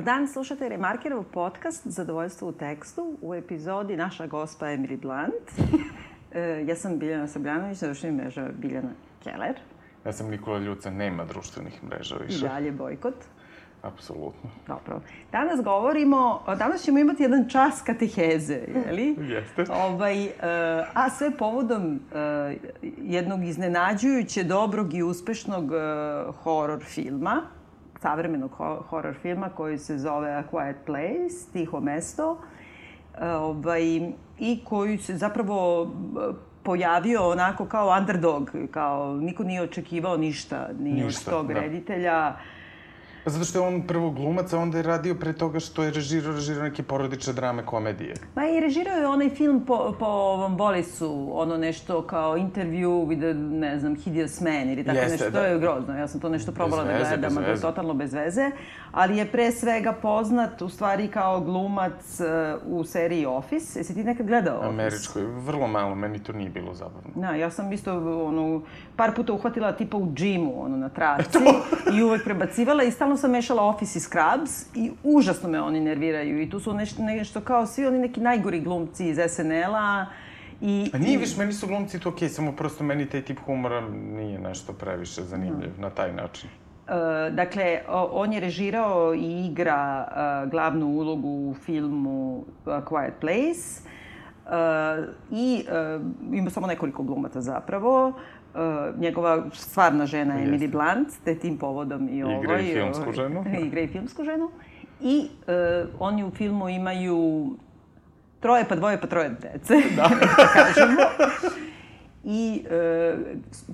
Dobar dan, slušate Remarkerov podcast Zadovoljstvo u tekstu. U epizodi naša gospa Emily Blunt. E, ja sam Biljana Sabljanović, na društvenim mreža Biljana Keller. Ja sam Nikola Ljuca, nema društvenih mreža više. I dalje bojkot. Apsolutno. Dobro. Danas govorimo, danas ćemo imati jedan čas kateheze, je li? Jeste. Ovaj, uh, a sve povodom uh, jednog iznenađujuće dobrog i uspešnog horor filma, savremenog ho horor filma koji se zove A Quiet Place, Tiho mesto, uh, ovaj, i koji se zapravo pojavio onako kao underdog, kao niko nije očekivao ništa ni ništa, od tog da. reditelja. Pa zato što je on prvo glumac, a onda je radio pre toga što je režirao, režirao neke porodične drame, komedije. Pa i režirao je onaj film po, po ovom Bolisu, ono nešto kao intervju with the, ne znam, hideous man ili tako Jeste, nešto. Da. To je grozno. Ja sam to nešto probala da veze, da gledam, ali totalno bez veze. Ali je pre svega poznat u stvari kao glumac uh, u seriji Office. Jesi ti nekad gledao Office? Američkoj. Vrlo malo, meni to nije bilo zabavno. Da, ja sam isto ono, par puta uhvatila tipa u džimu, ono, na traci. I uvek prebacivala i stalno sam mešala Office i Scrubs i užasno me oni nerviraju. I tu su nešto, nešto kao svi oni neki najgori glumci iz SNL-a. I, A nije viš, meni su glumci to okej, okay, samo prosto meni taj tip humora nije nešto previše zanimljiv mm. na taj način. Uh, dakle, on je režirao i igra uh, glavnu ulogu u filmu uh, Quiet Place. Uh, I uh, ima samo nekoliko glumata zapravo. Uh, njegova stvarna žena je Emily Blunt, te tim povodom i ovo. Igra i filmsku ovaj, ženu. Igra i filmsku ženu. I uh, oni u filmu imaju troje pa dvoje pa troje dece, da. da kažemo. I e,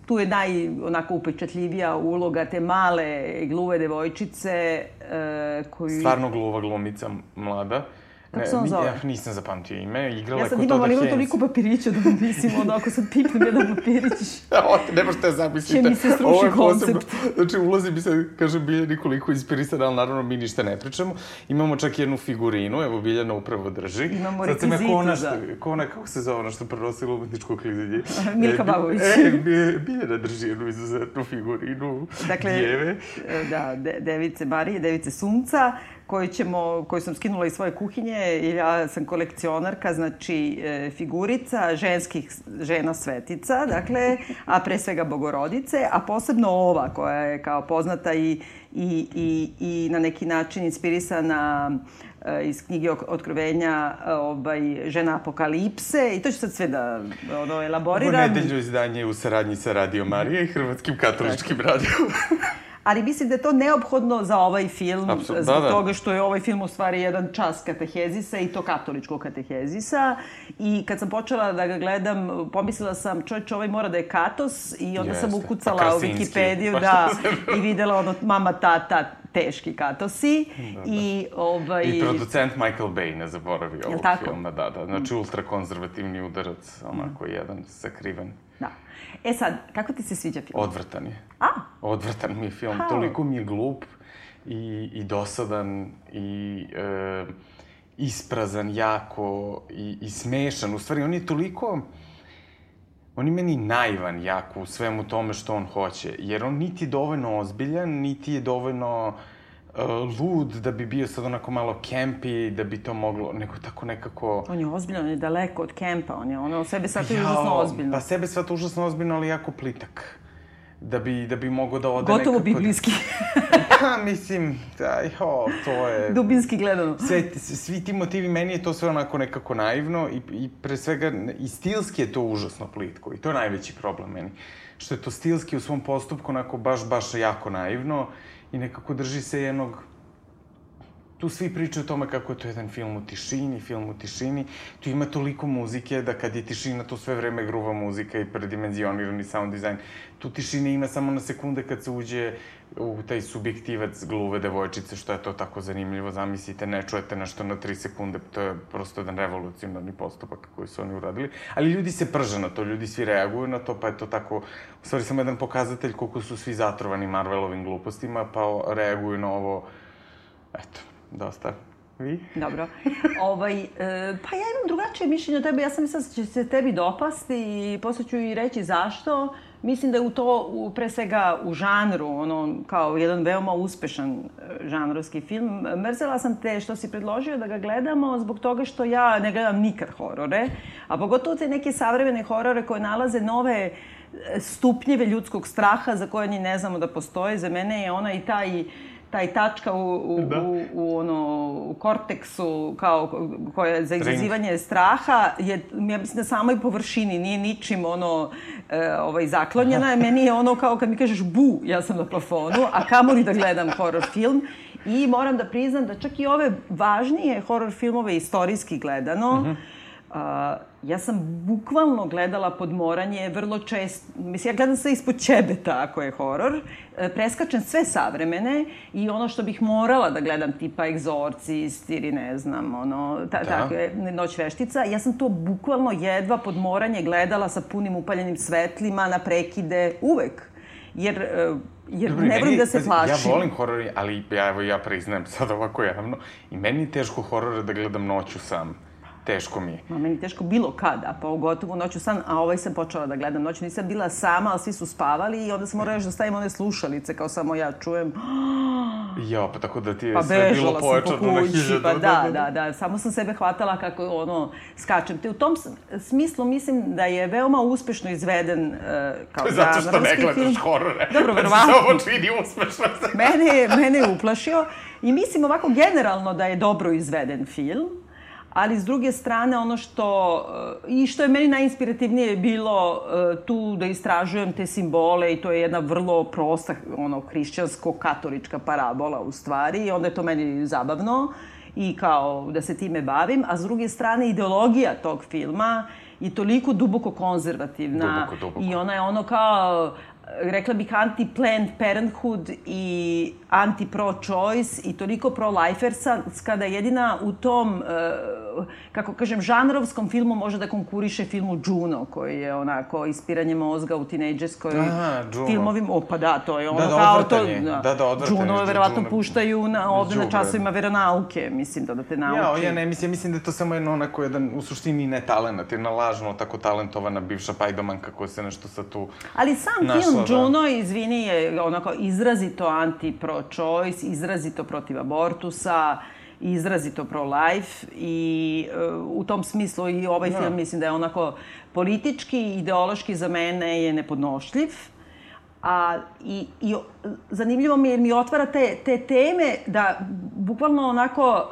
tu je naj, onako, upečatljivija uloga te male gluve devojčice e, koju... Stvarno gluva glumica, mlada. Kako se on zove? Ja nisam zapamtio ime, igrala ja sad imam, ali imam toliko papirića da mislim, onda ako sad pipnem jedan papirić... Evo, ne možete zamisliti. Će mi se struši koncept. Znači, ulazi mi se, kaže, Biljana koliko inspirisan, ali naravno mi ništa ne pričamo. Imamo čak jednu figurinu, evo Biljana upravo drži. Imamo rekvizitu, sad kona, da. Kona, kako se zove, ono što prenosila umetničko klizanje? Milka e, Babović. E, Biljana drži jednu izuzetnu figurinu dakle, djeve. Da, de, device Marije, device Sunca koju, ćemo, koju sam skinula iz svoje kuhinje, jer ja sam kolekcionarka, znači e, figurica ženskih žena svetica, dakle, a pre svega bogorodice, a posebno ova koja je kao poznata i, i, i, i na neki način inspirisana e, iz knjige Otkrovenja ovaj, žena apokalipse i to ću sad sve da ono, elaboriram. Ovo nedelju izdanje u saradnji sa Radio Marije i Hrvatskim katoličkim radijom ali mislim da je to neophodno za ovaj film, Absolut, zbog da, da. toga što je ovaj film u stvari jedan čas katehezisa i to katoličkog katehezisa. I kad sam počela da ga gledam, pomislila sam, čovječ, ovaj mora da je katos i onda Jeste. sam ukucala pa u Wikipediju da, i videla ono mama, tata, teški katosi. Da, da. I, ovaj... I producent Michael Bay ne zaboravi ovog tako? filma, da, da. Znači ultrakonzervativni udarac, onako mm. jedan sakriven. Da. E sad, kako ti se sviđa film? Odvrtan je. A? Odvrtan mi je film. How? Toliko mi je glup i, i dosadan i e, isprazan jako i, i smešan. U stvari, on je toliko... On je meni naivan jako u svemu tome što on hoće. Jer on niti je dovoljno ozbiljan, niti je dovoljno uh, lud da bi bio sad onako malo kempi, da bi to moglo, nego tako nekako... On je ozbiljan, on je daleko od kempa, on je ono, sebe sad je užasno ozbiljno. Pa sebe sad užasno ozbiljno, ali jako plitak da bi, da bi mogo da ode Gotovo nekako... biblijski. pa, mislim, daj, o, to je... Dubinski gledano. Sve, svi ti motivi, meni je to sve onako nekako naivno i, i pre svega, i stilski je to užasno plitko i to je najveći problem meni. Što je to stilski u svom postupku onako baš, baš jako naivno i nekako drži se jednog tu svi pričaju o tome kako je to jedan film u tišini, film u tišini. Tu ima toliko muzike da kad je tišina, to sve vreme gruva muzika i predimenzionirani sound design. Tu tišine ima samo na sekunde kad se uđe u taj subjektivac gluve devojčice, što je to tako zanimljivo. Zamislite, ne čujete nešto na tri sekunde, to je prosto jedan revolucionarni postupak koji su oni uradili. Ali ljudi se prže na to, ljudi svi reaguju na to, pa je to tako, u stvari samo jedan pokazatelj koliko su svi zatrovani Marvelovim glupostima, pa reaguju na ovo, eto, dosta. Vi? Dobro. ovaj, e, pa ja imam drugačije mišljenje o tebi. Ja sam mislila da će se tebi dopasti i posle ću i reći zašto. mislim da je u to, u, pre svega u žanru, ono, kao jedan veoma uspešan e, žanrovski film. Mrzela sam te što si predložio da ga gledamo zbog toga što ja ne gledam nikad horore, a pogotovo te neke savremene horore koje nalaze nove e, stupnjeve ljudskog straha za koje ni ne znamo da postoje. Za mene je ona i taj taj tačka u, u, da. u, u, ono, u korteksu kao, koja je za izazivanje Ring. straha je, ja mislim, na samoj površini, nije ničim ono, e, ovaj, zaklonjena. Meni je ono kao kad mi kažeš bu, ja sam na plafonu, a kamoli da gledam horror film. I moram da priznam da čak i ove važnije horror filmove istorijski gledano, uh mhm. Uh, ja sam bukvalno gledala podmoranje vrlo često, mislim, ja gledam sve ispod ćebeta ako je horor, e, preskačem sve savremene i ono što bih morala da gledam tipa Egzorcist ili ne znam, ono, ta, da. takve, Noć veštica, ja sam to bukvalno jedva podmoranje gledala sa punim upaljenim svetlima na prekide uvek. Jer e, jer Dobre, ne volim da se plašim. Ja volim horor, ali ja, evo, ja priznajem sad ovako javno, i meni je teško horore da gledam noću sam. Teško mi je. Ma, meni teško bilo kada, pa pogotovo noću san, a ovaj sam počela da gledam noću. Nisam bila sama, ali svi su spavali i onda sam morala još da stavim one slušalice, kao samo ja čujem. Ja, pa tako da ti je pa sve bilo pojačano na hiljadu. Pa da, da, da, samo sam sebe hvatala kako ono, skačem. Te u tom smislu mislim da je veoma uspešno izveden uh, kao Zato što ne gledaš film. horore. Dobro, verovatno. Ovo čini uspešno. mene, mene je uplašio i mislim ovako generalno da je dobro izveden film ali s druge strane ono što i što je meni najinspirativnije bilo e, tu da istražujem te simbole i to je jedna vrlo prosta ono hrišćansko-katolička parabola u stvari i onda je to meni zabavno i kao da se time bavim, a s druge strane ideologija tog filma je toliko duboko konzervativna duboko, duboko. i ona je ono kao rekla bih anti-Planned Parenthood i anti-pro-choice i toliko pro-lifersa, kada jedina u tom, uh, kako kažem, žanrovskom filmu može da konkuriše filmu Juno, koji je onako ispiranje mozga u tinejdžerskoj filmovim. O, pa da, to je ono da, da, kao to... Da, da, da odvrtanje. Juno je verovatno Juno. puštaju na, ovde na časovima veronauke, mislim, da da te nauči. Ja, ja ne, mislim, mislim da je to samo jedno onako jedan, u suštini ne talent, jedna lažno tako talentovana bivša pajdomanka koja se nešto sa tu Ali sam našla, film da. Juno, izvini, je onako izrazito anti-pro-choice, izrazito protiv abortusa, izrazito pro-life i uh, u tom smislu i ovaj ja. Da. film mislim da je onako politički, ideološki za mene je nepodnošljiv. A, i, i zanimljivo mi je jer mi otvara te, te teme da bukvalno onako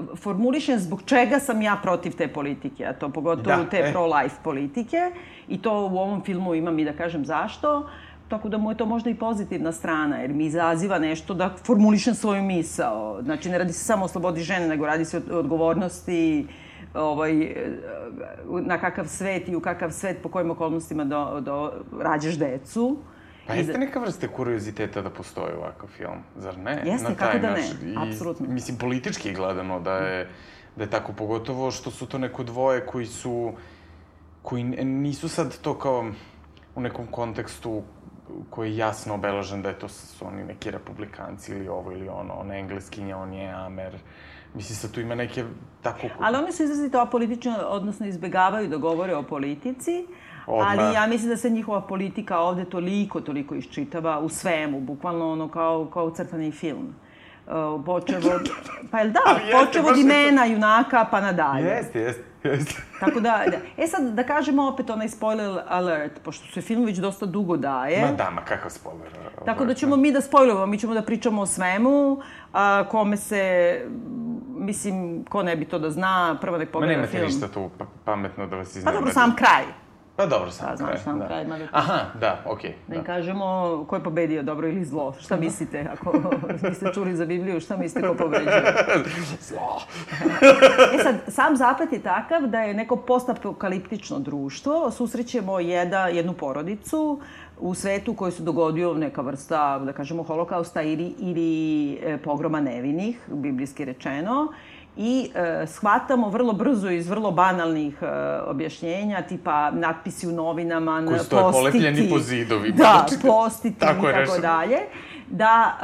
uh, formulišem zbog čega sam ja protiv te politike, a to pogotovo da, te e. pro-life politike. I to u ovom filmu imam i da kažem zašto. Uh, Tako da mu je to možda i pozitivna strana, jer mi izaziva nešto da formulišem svoju misao. Znači, ne radi se samo o slobodi žene, nego radi se o odgovornosti, ovaj, na kakav svet i u kakav svet, po kojim okolnostima do, do, rađaš decu. Pa jeste neka vrste kurioziteta da postoji ovakav film, zar ne? Jeste, Na kako da ne, apsolutno. Mislim, politički gledano da je, da je tako, pogotovo što su to neko dvoje koji su, koji nisu sad to kao u nekom kontekstu koji je jasno obeležen da je to su oni neki republikanci ili ovo ili ono, ona engleskinja, on je Amer. Mislim, sad tu ima neke tako... Ali oni su izrazito apolitično, odnosno izbegavaju da govore o politici, Odmah. ali ja mislim da se njihova politika ovde toliko, toliko iščitava u svemu, bukvalno ono kao, kao crtani film. Uh, počev od... Pa jel da, počev od imena junaka pa nadalje. Jeste, jeste. Jeste. Tako da, da, e sad da kažemo opet onaj spoiler alert, pošto se film već dosta dugo daje. Ma da, ma kakav spoiler alert. Tako da ćemo mi da spoilujemo, mi ćemo da pričamo o svemu, a, kome se, mislim, ko ne bi to da zna, prvo nek pogleda film. Ma nemate ništa tu pa, pametno da vas iznenadi. Pa dobro, sam kraj. Pa dobro, sam pa, znaš, kraj. sam da. kraj, mada... Aha, da, okej. Okay, da. da kažemo ko je pobedio, dobro ili zlo. Šta mislite, ako niste čuli za Bibliju, šta mislite ko pobeđuje? zlo. e sad, sam zaplet je takav da je neko postapokaliptično društvo, susrećemo jeda, jednu porodicu, u svetu koji se dogodio neka vrsta, da kažemo, holokausta ili, ili e, pogroma nevinih, biblijski rečeno i e, shvatamo vrlo brzo iz vrlo banalnih e, objašnjenja, tipa natpisi u novinama, Koji stoje postiti. polepljeni po zidovima. Da, znači, postiti tako i tako dalje. Da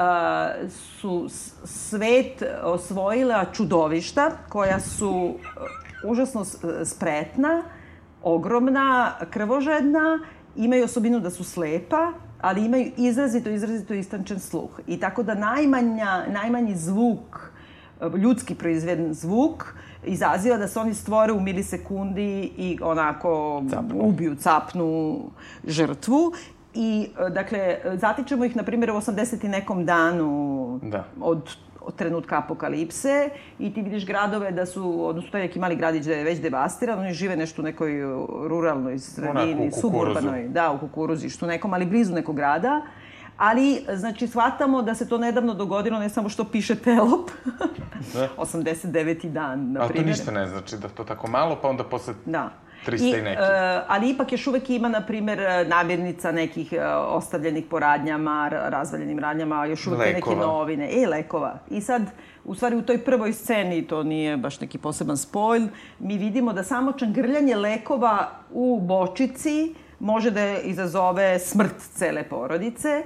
e, su svet osvojila čudovišta koja su e, užasno spretna, ogromna, krvožedna imaju osobinu da su slepa, ali imaju izrazito, izrazito istančen sluh. I tako da najmanja, najmanji zvuk, ljudski proizveden zvuk, izaziva da se oni stvore u milisekundi i onako Capnu. ubiju, capnu žrtvu. I, dakle, zatičemo ih, na primjer, u 80 i nekom danu Da. od od trenutka apokalipse i ti vidiš gradove da su, odnosno to je neki mali gradić da je već devastiran, oni žive nešto u nekoj ruralnoj sredini, suburbanoj, da, u kukuruzištu nekom, ali blizu nekog grada. Ali, znači, shvatamo da se to nedavno dogodilo, ne samo što piše Telop, Da. 89. dan, na Ali to primjer. ništa ne znači da to tako malo, pa onda posle Da. 300 i neki. e, ali ipak još uvek ima, na primer, namirnica nekih e, ostavljenih po radnjama, ra- razvaljenim radnjama, još uvek te neke Lekova. novine. E, lekova. I sad, u stvari, u toj prvoj sceni, to nije baš neki poseban spoil, mi vidimo da samo čangrljanje lekova u bočici može da izazove smrt cele porodice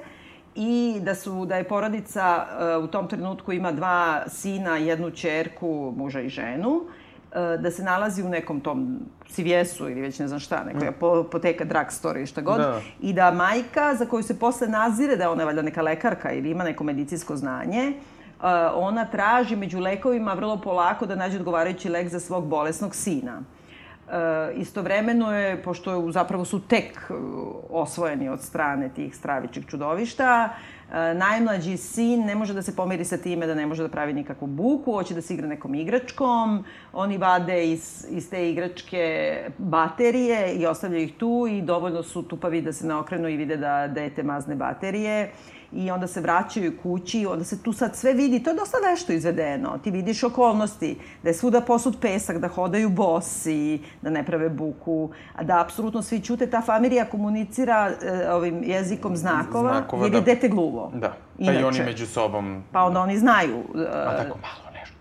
i da su da je porodica e, u tom trenutku ima dva sina, jednu ćerku, muža i ženu e, da se nalazi u nekom tom CVS-u ili već ne znam šta, neka apoteka, drugstore i šta god. Da. I da majka, za koju se posle nazire da je ona valjda neka lekarka ili ima neko medicinsko znanje, e, ona traži među lekovima vrlo polako da nađe odgovarajući lek za svog bolesnog sina. Istovremeno je, pošto zapravo su tek e, osvojeni od strane tih stravičih čudovišta, e, najmlađi sin ne može da se pomeri sa time da ne može da pravi nikakvu buku, hoće da se igra nekom igračkom, oni vade iz, iz te igračke baterije i ostavljaju ih tu i dovoljno su tupavi da se naokrenu i vide da dete mazne baterije i onda se vraćaju kući, onda se tu sad sve vidi, to je dosta nešto izvedeno. Ti vidiš okolnosti, da je svuda posud pesak, da hodaju bosi, da ne prave buku, a da apsolutno svi ćute. Ta familija komunicira e, ovim jezikom znakova, Znakova, jer je da. dete gluvo. Da. Pa i Inače. oni među sobom, Pa onda oni znaju, a e, tako malo nešto.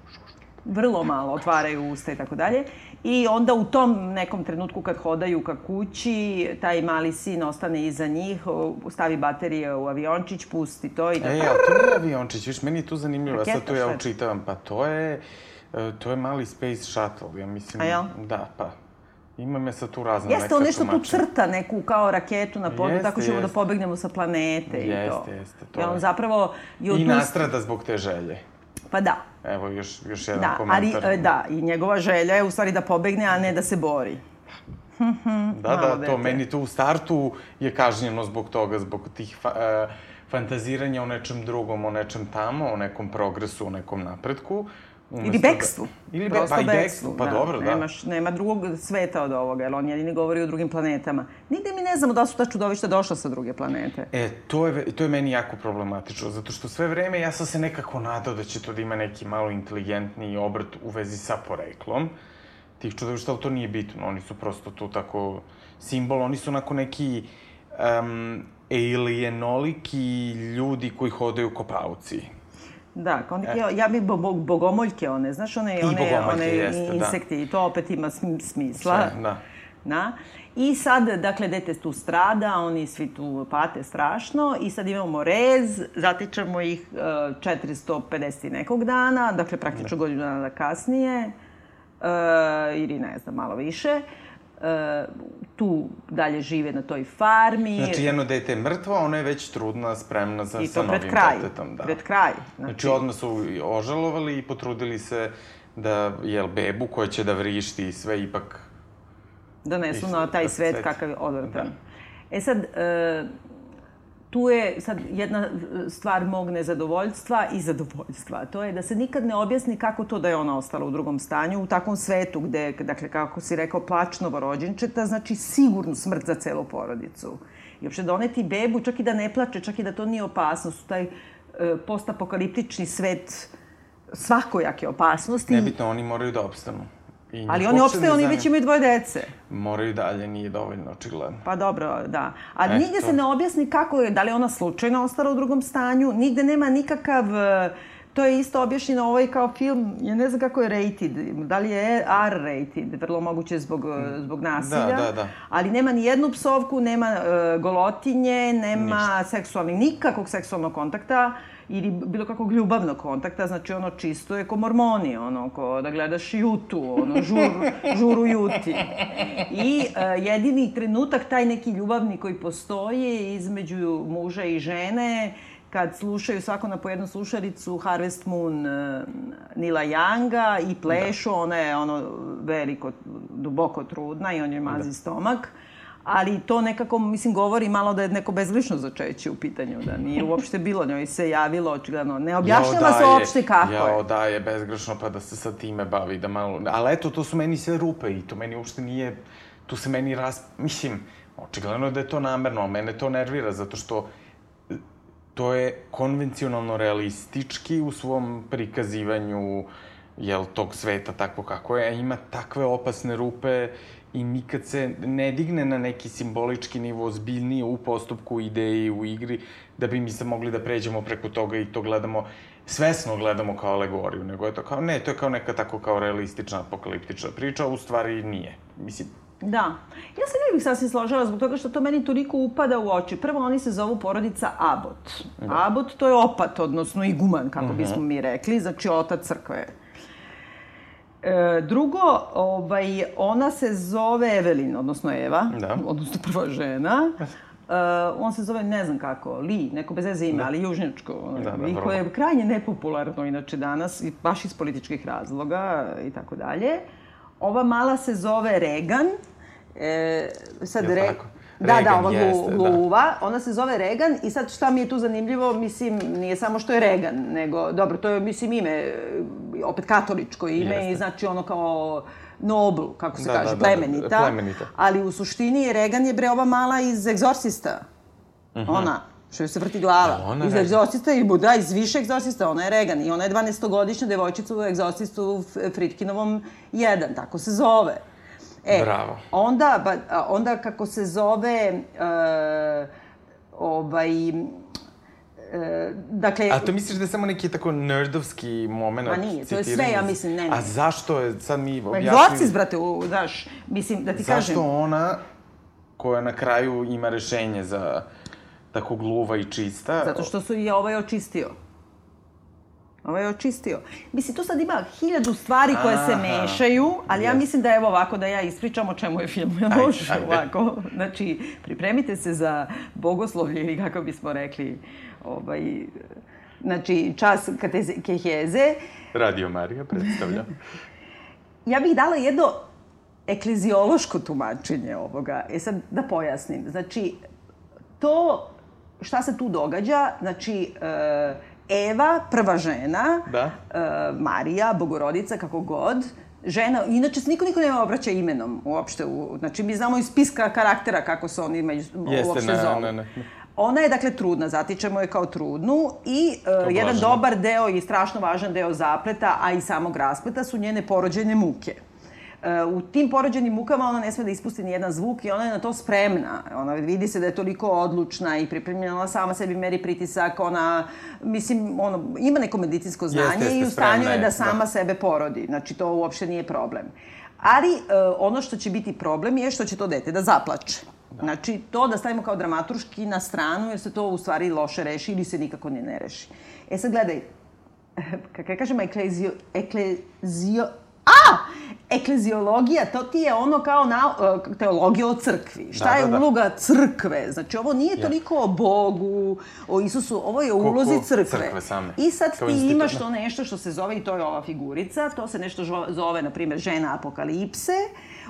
vrlo malo otvaraju usta i tako dalje. I onda u tom nekom trenutku kad hodaju ka kući, taj mali sin ostane iza njih, stavi baterije u aviončić, pusti to i da... Ej, ali to nije aviončić, viš, meni je tu zanimljivo, ja sad Raketa, to ja je? učitavam, pa to je, e, to je mali space shuttle, ja mislim. A jel? Da, pa. Ima me sad tu razna Jeste, on nešto tu crta neku kao raketu na podu, Jeste, tako ćemo da jeste. pobegnemo sa planete i to. Jeste, jeste, to I on je. zapravo je I nastrada zbog te želje. Pa da, Evo, još, još jedan da, ali komentar. e, da, i njegova želja je u stvari da pobegne, a ne da se bori. Da, da, dete. to meni to u startu je kažnjeno zbog toga, zbog tih fa, e, fantaziranja o nečem drugom, o nečem tamo, o nekom progresu, o nekom napretku. Ili umesto bekstvu. Da, ili be, Prosto pa i bekstvu, pa dobro, da. Nemaš, nema drugog sveta od ovoga, jer on jedini govori o drugim planetama. Nigde mi ne znamo da su ta čudovišta došla sa druge planete. E, to je, to je meni jako problematično, zato što sve vreme ja sam se nekako nadao da će to da ima neki malo inteligentniji obrt u vezi sa poreklom tih čudovišta, ali to nije bitno, oni su prosto tu tako simbol, oni su onako neki um, alienoliki ljudi koji hodaju ko pauci. Da, kao neki, ja bi bo, bo, bogomoljke one, znaš, one, E. I one, one jeste, da. insekti, i to opet ima sm- smisla. Sve, da. Na? I sad, dakle, dete tu strada, oni svi tu pate strašno i sad imamo rez, zatičemo ih uh, 450 i nekog dana, dakle, praktično godinu dana kasnije, uh, ili ne znam, malo više. Uh, tu dalje žive na toj farmi. Znači, jedno dete je mrtvo, a ona je već trudna, spremna za, sa novim kraj. detetom. Da. Pred kraj. Znači, odmah su ožalovali i potrudili se da, jel, bebu koja će da vrišti i sve ipak... donesu na taj da, svet svet. kakav je odvratan. Da. E sad, e, tu je sad jedna stvar mog nezadovoljstva i zadovoljstva. To je da se nikad ne objasni kako to da je ona ostala u drugom stanju, u takvom svetu gde, dakle, kako si rekao, plač novorođenčeta, znači sigurnu smrt za celu porodicu. I uopšte doneti bebu, čak i da ne plače, čak i da to nije opasnost, taj e, postapokaliptični svet svakojake opasnosti. Nebitno, oni moraju da opstanu. I Ali oni opstaju, oni već imaju dvoje dece. Moraju dalje, nije dovoljno, očigledno. Pa dobro, da. Ali E, nigde se ne objasni kako je, da li je ona slučajno ostala u drugom stanju, nigde nema nikakav... e, to je isto objašnjeno ovaj kao film, ja ne znam kako je rated, da li je R rated, vrlo moguće zbog, zbog nasilja, Da, da, da. ali nema ni jednu psovku, nema uh, golotinje, nema Ništa. seksualni, nikakvog seksualnog kontakta ili bilo kakvog ljubavnog kontakta, znači ono čisto je ko mormoni, ono, ko da gledaš jutu, ono, žur, žuru juti. I uh, jedini trenutak, taj neki ljubavni koji postoji između muža i žene, kad slušaju svako na pojednu slušalicu Harvest Moon uh, Nila Younga i plešu, da. ona je ono veliko, duboko trudna i on je mazi da. stomak ali to nekako, mislim, govori malo da je neko bezglišno začeće u pitanju, da nije uopšte bilo, njoj se javilo očigledno. Ne objašnjava se uopšte kako jao, je. Jao, da je bezgrešno, pa da se sa time bavi, da malo... Ali eto, to su meni sve rupe i to meni uopšte nije... Tu se meni ras... Mislim, očigledno je da je to namerno, ali mene to nervira, zato što to je konvencionalno realistički u svom prikazivanju jel, tog sveta tako kako je, a ima takve opasne rupe i nikad se ne digne na neki simbolički nivo ozbiljnije u postupku, ideji, u igri, da bi mi se mogli da pređemo preko toga i to gledamo, svesno gledamo kao alegoriju, nego je to kao, ne, to je kao neka tako kao realistična, apokaliptična priča, a u stvari nije. Mislim, Da. Ja se ne bih sasvim složila zbog toga što to meni toliko upada u oči. Prvo, oni se zovu porodica Abot. Da. Abot to je opat, odnosno iguman, kako uh mhm. -huh. bismo mi rekli, znači otac crkve. E, drugo, ovaj, ona se zove Evelin, odnosno Eva, da. odnosno prva žena. Uh, on se zove, ne znam kako, Li, neko bez veze ime, da. ali južnjačko. Da, da, I koje je krajnje nepopularno inače danas, i baš iz političkih razloga i tako dalje. Ova mala se zove Regan. E, sad, Re... tako? Da, Regan, da, ova jeste, gluva. Da. Ona se zove Regan i sad šta mi je tu zanimljivo, mislim, nije samo što je Regan, nego, dobro, to je, mislim, ime, opet katoličko ime jeste. i znači ono kao nobl, kako se da, kaže, da, da, plemenita. Da, plemenita. Ali u suštini Regan je bre ova mala iz Egzorcista. Uh mhm. -huh. Ona, što joj se vrti glava. Da, iz egzorcista i da, iz više egzorcista, ona je Regan. I ona je 12-godišnja devojčica u egzorcistu Fritkinovom 1, tako se zove. E, Bravo. Onda, ba, onda kako se zove, uh, ovaj, E, dakle... A to misliš da je samo neki tako nerdovski moment? Ma nije, to je sve, ja mislim, ne, ne. A zašto je, sad mi objasnili... Egzorcist, brate, u, znaš, mislim, da ti zašto kažem... Zašto ona, koja na kraju ima rešenje za tako gluva i čista... Zato što su je ovaj očistio. Ovaj je očistio. Mislim, tu sad ima hiljadu stvari koje Aha, se mešaju, ali ja mislim da evo ovako da ja ispričam o čemu je film. Ja može ovako. Znači, pripremite se za bogoslovlje ili kako bismo rekli, ovaj, znači, čas keheze. Radio Marija predstavlja. ja bih dala jedno ekleziološko tumačenje ovoga. E sad, da pojasnim. Znači, to šta se tu događa, znači, uh, Eva, prva žena, da. uh, Marija, bogorodica, kako god, žena, inače se niko niko ne obraća imenom uopšte, u, znači mi znamo iz spiska karaktera kako se oni među, Jeste, uopšte ne, zovu. Ne, ne, ne. Ona je, dakle, trudna, zatičemo je kao trudnu i uh, jedan dobar deo i strašno važan deo zapleta, a i samog raspleta su njene porođene muke u tim porođenim mukama ona ne sme da ispusti ni jedan zvuk i ona je na to spremna. Ona vidi se da je toliko odlučna i pripremljena, sama sebi meri pritisak, ona, mislim, ono, ima neko medicinsko znanje jeste, jeste, i u stanju je da sama da. sebe porodi. Znači, to uopšte nije problem. Ali uh, ono što će biti problem je što će to dete da zaplače. Da. Znači, to da stavimo kao dramaturški na stranu, jer se to u stvari loše reši ili se nikako ne, ne reši. E sad gledaj, kako kažemo, eklezio, eklezio, A! Ekleziologija, to ti je ono kao na, uh, teologija o crkvi. Šta da, je da, da. uloga crkve? Znači, ovo nije toliko o Bogu, o Isusu, ovo je o ulozi crkve. crkve same. I sad kao ti institut, imaš to nešto što se zove, i to je ova figurica, to se nešto zove, na primjer, žena apokalipse,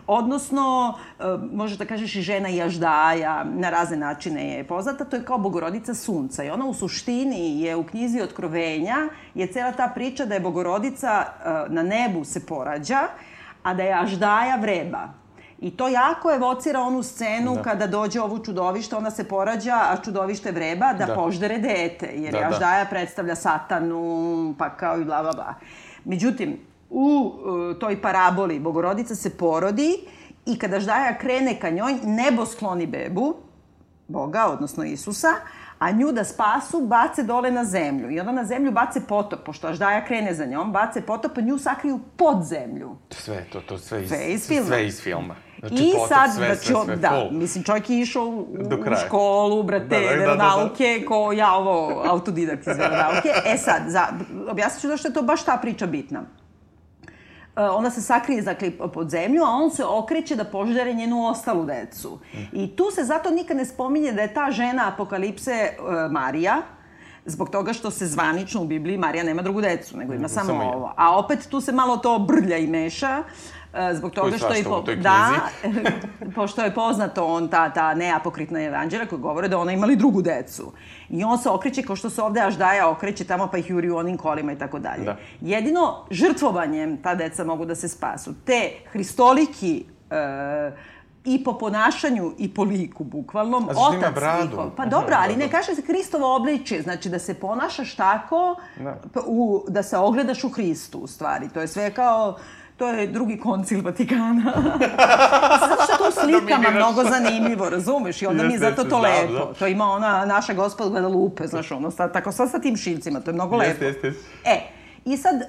odnosno, e, možeš da kažeš i žena jaždaja, na razne načine je poznata, to je kao bogorodica sunca. I ona u suštini je u knjizi Otkrovenja, je cela ta priča da je bogorodica e, na nebu se porađa, a da je aždaja vreba. I to jako evocira onu scenu da. kada dođe ovo čudovište, ona se porađa, a čudovište vreba da, da. poždere dete, jer da, Aždaja da. predstavlja satanu, pa kao i bla, bla, bla. Međutim, u uh, toj paraboli Bogorodica se porodi i kada ždaja krene ka njoj, nebo skloni bebu, Boga, odnosno Isusa, a nju da spasu bace dole na zemlju. I onda na zemlju bace potop, pošto Aždaja krene za njom, bace potop, a nju sakriju pod zemlju. Sve to, to sve iz, Sve iz filma. Sve iz filma. Znači, I potop, sad, sve, znači, sve, on- sve, da, full. mislim, čovjek je išao u, u školu, brate, Da, da, da, da, da. veronauke, ko ja ovo, autodidakt iz veronauke. E sad, za, objasnit ću zašto je to baš ta priča bitna. E, ona se sakrije dakle, pod zemlju, a on se okreće da poždere njenu ostalu decu. I tu se zato nikad ne spominje da je ta žena apokalipse e, Marija, zbog toga što se zvanično u Bibliji Marija nema drugu decu, nego ima samo, samo ovo. A opet tu se malo to brlja i meša, e, zbog toga što je... toj da, pošto je poznato on, ta, ta neapokritna evanđelja koja govore da ona imali drugu decu. I on se okreće kao što se ovde Aždaja okreće tamo pa ih juri u onim kolima i tako dalje. Da. Jedino žrtvovanjem ta deca mogu da se spasu. Te hristoliki e, i po ponašanju i po liku, bukvalno, A zašto ima otac bradu? njihov. Pa dobro, ali da, ne da. kaže se Hristovo obličje, znači da se ponašaš tako, Da. u, da se ogledaš u Hristu, u stvari. To je sve kao, to je drugi koncil Vatikana. Zato što u slikama Dominiraš. mnogo zanimljivo, razumeš? I onda mi je zato to lepo. znam. To ima ona naša gospod Guadalupe, znaš, ono, sa, tako sad sa tim šivcima, to je mnogo lepo. Jeste, jeste. E, i sad e,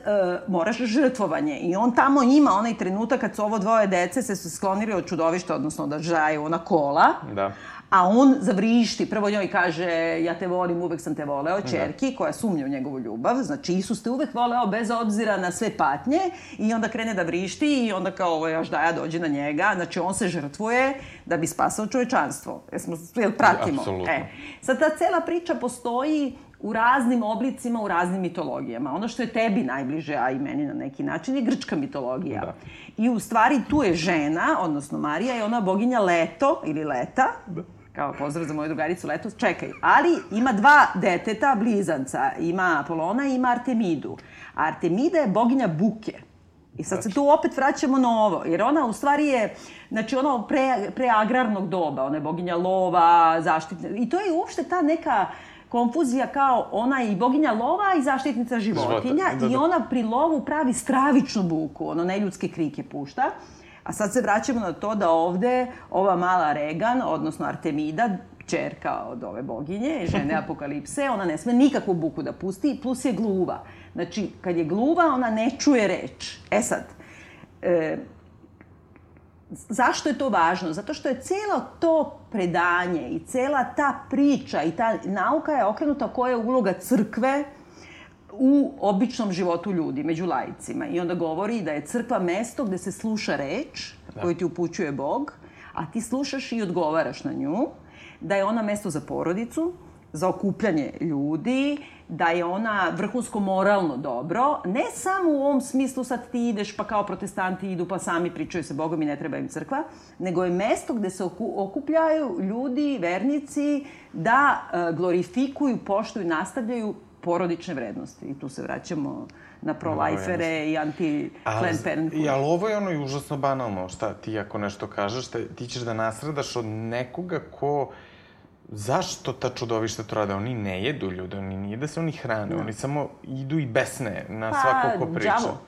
moraš žrtvovanje i on tamo ima onaj trenutak kad su ovo dvoje dece se sklonili od čudovišta, odnosno da žaju ona kola, Da. A on zavrišti, prvo njoj kaže ja te volim, uvek sam te voleo, čerki, koja sumnja u njegovu ljubav, znači Isus te uvek voleo bez obzira na sve patnje i onda krene da vrišti i onda kao ovo još daja dođe na njega, znači on se žrtvuje da bi spasao čovečanstvo. Jesmo, jel pratimo? Apsolutno. E, sad ta cela priča postoji u raznim oblicima, u raznim mitologijama. Ono što je tebi najbliže, a i meni na neki način, je grčka mitologija. Da. I u stvari tu je žena, odnosno Marija, je ona boginja Leto ili Leta, Da. Kao pozdrav za moju drugaricu Leto, čekaj, ali ima dva deteta, blizanca, ima Apolona i ima Artemidu. A Artemida je boginja buke. I sad se tu opet vraćamo na ovo, jer ona u stvari je, znači ono pre, pre agrarnog doba, ona je boginja lova, zaštitna, i to je uopšte ta neka konfuzija kao ona je i boginja lova i zaštitnica životinja Života, da, i da. ona pri lovu pravi stravičnu buku, ono neljudske krike pušta. A sad se vraćamo na to da ovde ova mala Regan, odnosno Artemida, čerka od ove boginje, žene apokalipse, ona ne sme nikakvu buku da pusti, plus je gluva. Znači, kad je gluva, ona ne čuje reč. E sad, e, zašto je to važno? Zato što je celo to predanje i cela ta priča i ta nauka je okrenuta koja je uloga crkve u običnom životu ljudi, među lajicima. I onda govori da je crkva mesto gde se sluša reč koju ti upućuje Bog, a ti slušaš i odgovaraš na nju, da je ona mesto za porodicu, za okupljanje ljudi, da je ona vrhunsko moralno dobro, ne samo u ovom smislu sad ti ideš pa kao protestanti idu pa sami pričaju se Bogom i ne treba im crkva, nego je mesto gde se oku- okupljaju ljudi, vernici, da e, glorifikuju, poštuju, nastavljaju porodične vrednosti. I tu se vraćamo na pro-lifere i anti-Planned Parenthood. I, ali ovo je ono i užasno banalno. Šta, ti ako nešto kažeš, šta, ti ćeš da nasradaš od nekoga ko... Zašto ta čudovišta to rade? Oni ne jedu ljude, oni nije da se oni hrane, oni samo idu i besne na Pa, svako ko priča. đavo.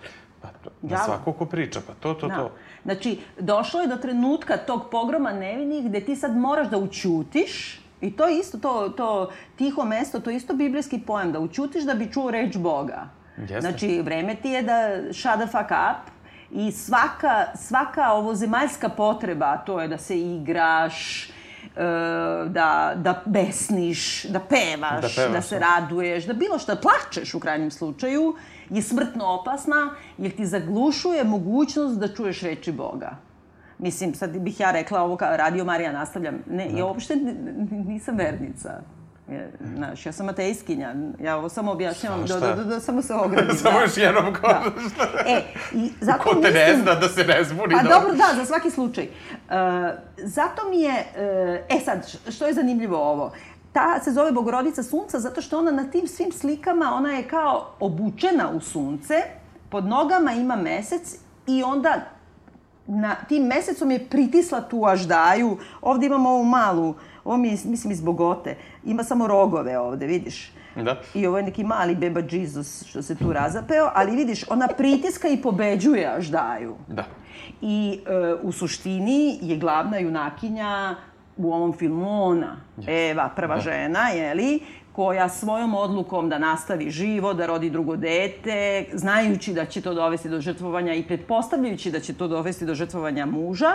Pa, to, na svako ko priča, pa to, to, Da. to. Znači, došlo je do trenutka tog pogroma nevinih gde ti sad moraš da učutiš I to je isto, to, to tiho mesto, to je isto biblijski pojam, da učutiš da bi čuo reč Boga. Jeste. Znači, vreme ti je da shut the fuck up i svaka, svaka ovo zemaljska potreba, to je da se igraš, e, da, da besniš, da pevaš, Da pevaš, da se da. raduješ, da bilo šta plačeš u krajnjem slučaju, je smrtno opasna jer ti zaglušuje mogućnost da čuješ reči Boga. Mislim, sad bih ja rekla ovo kao radio Marija nastavljam. Ne, ja uopšte nisam vernica. Znaš, ja sam ateiskinja. Ja ovo samo objašnjavam, da, da, da, da, samo se ogradim. Samo da. još jednom ko, Da. E, i zato ko te mislim... ne zna da se ne zbuni. A da- dobro, da, za svaki slučaj. Uh, zato mi je, uh, e sad, što je zanimljivo ovo? Ta se zove Bogorodica sunca zato što ona na tim svim slikama, ona je kao obučena u sunce, pod nogama ima mesec i onda na, tim mesecom je pritisla tu aždaju. Ovde imamo ovu malu, ovo mi je, mislim, iz Bogote. Ima samo rogove ovde, vidiš? Da. I ovo je neki mali beba Jesus što se tu razapeo, ali vidiš, ona pritiska i pobeđuje aždaju. Da. I e, u suštini je glavna junakinja u ovom filmu ona, Eva, prva da. žena, jeli, koja svojom odlukom da nastavi živo, da rodi drugo dete, znajući da će to dovesti do žrtvovanja i pretpostavljajući da će to dovesti do žrtvovanja muža,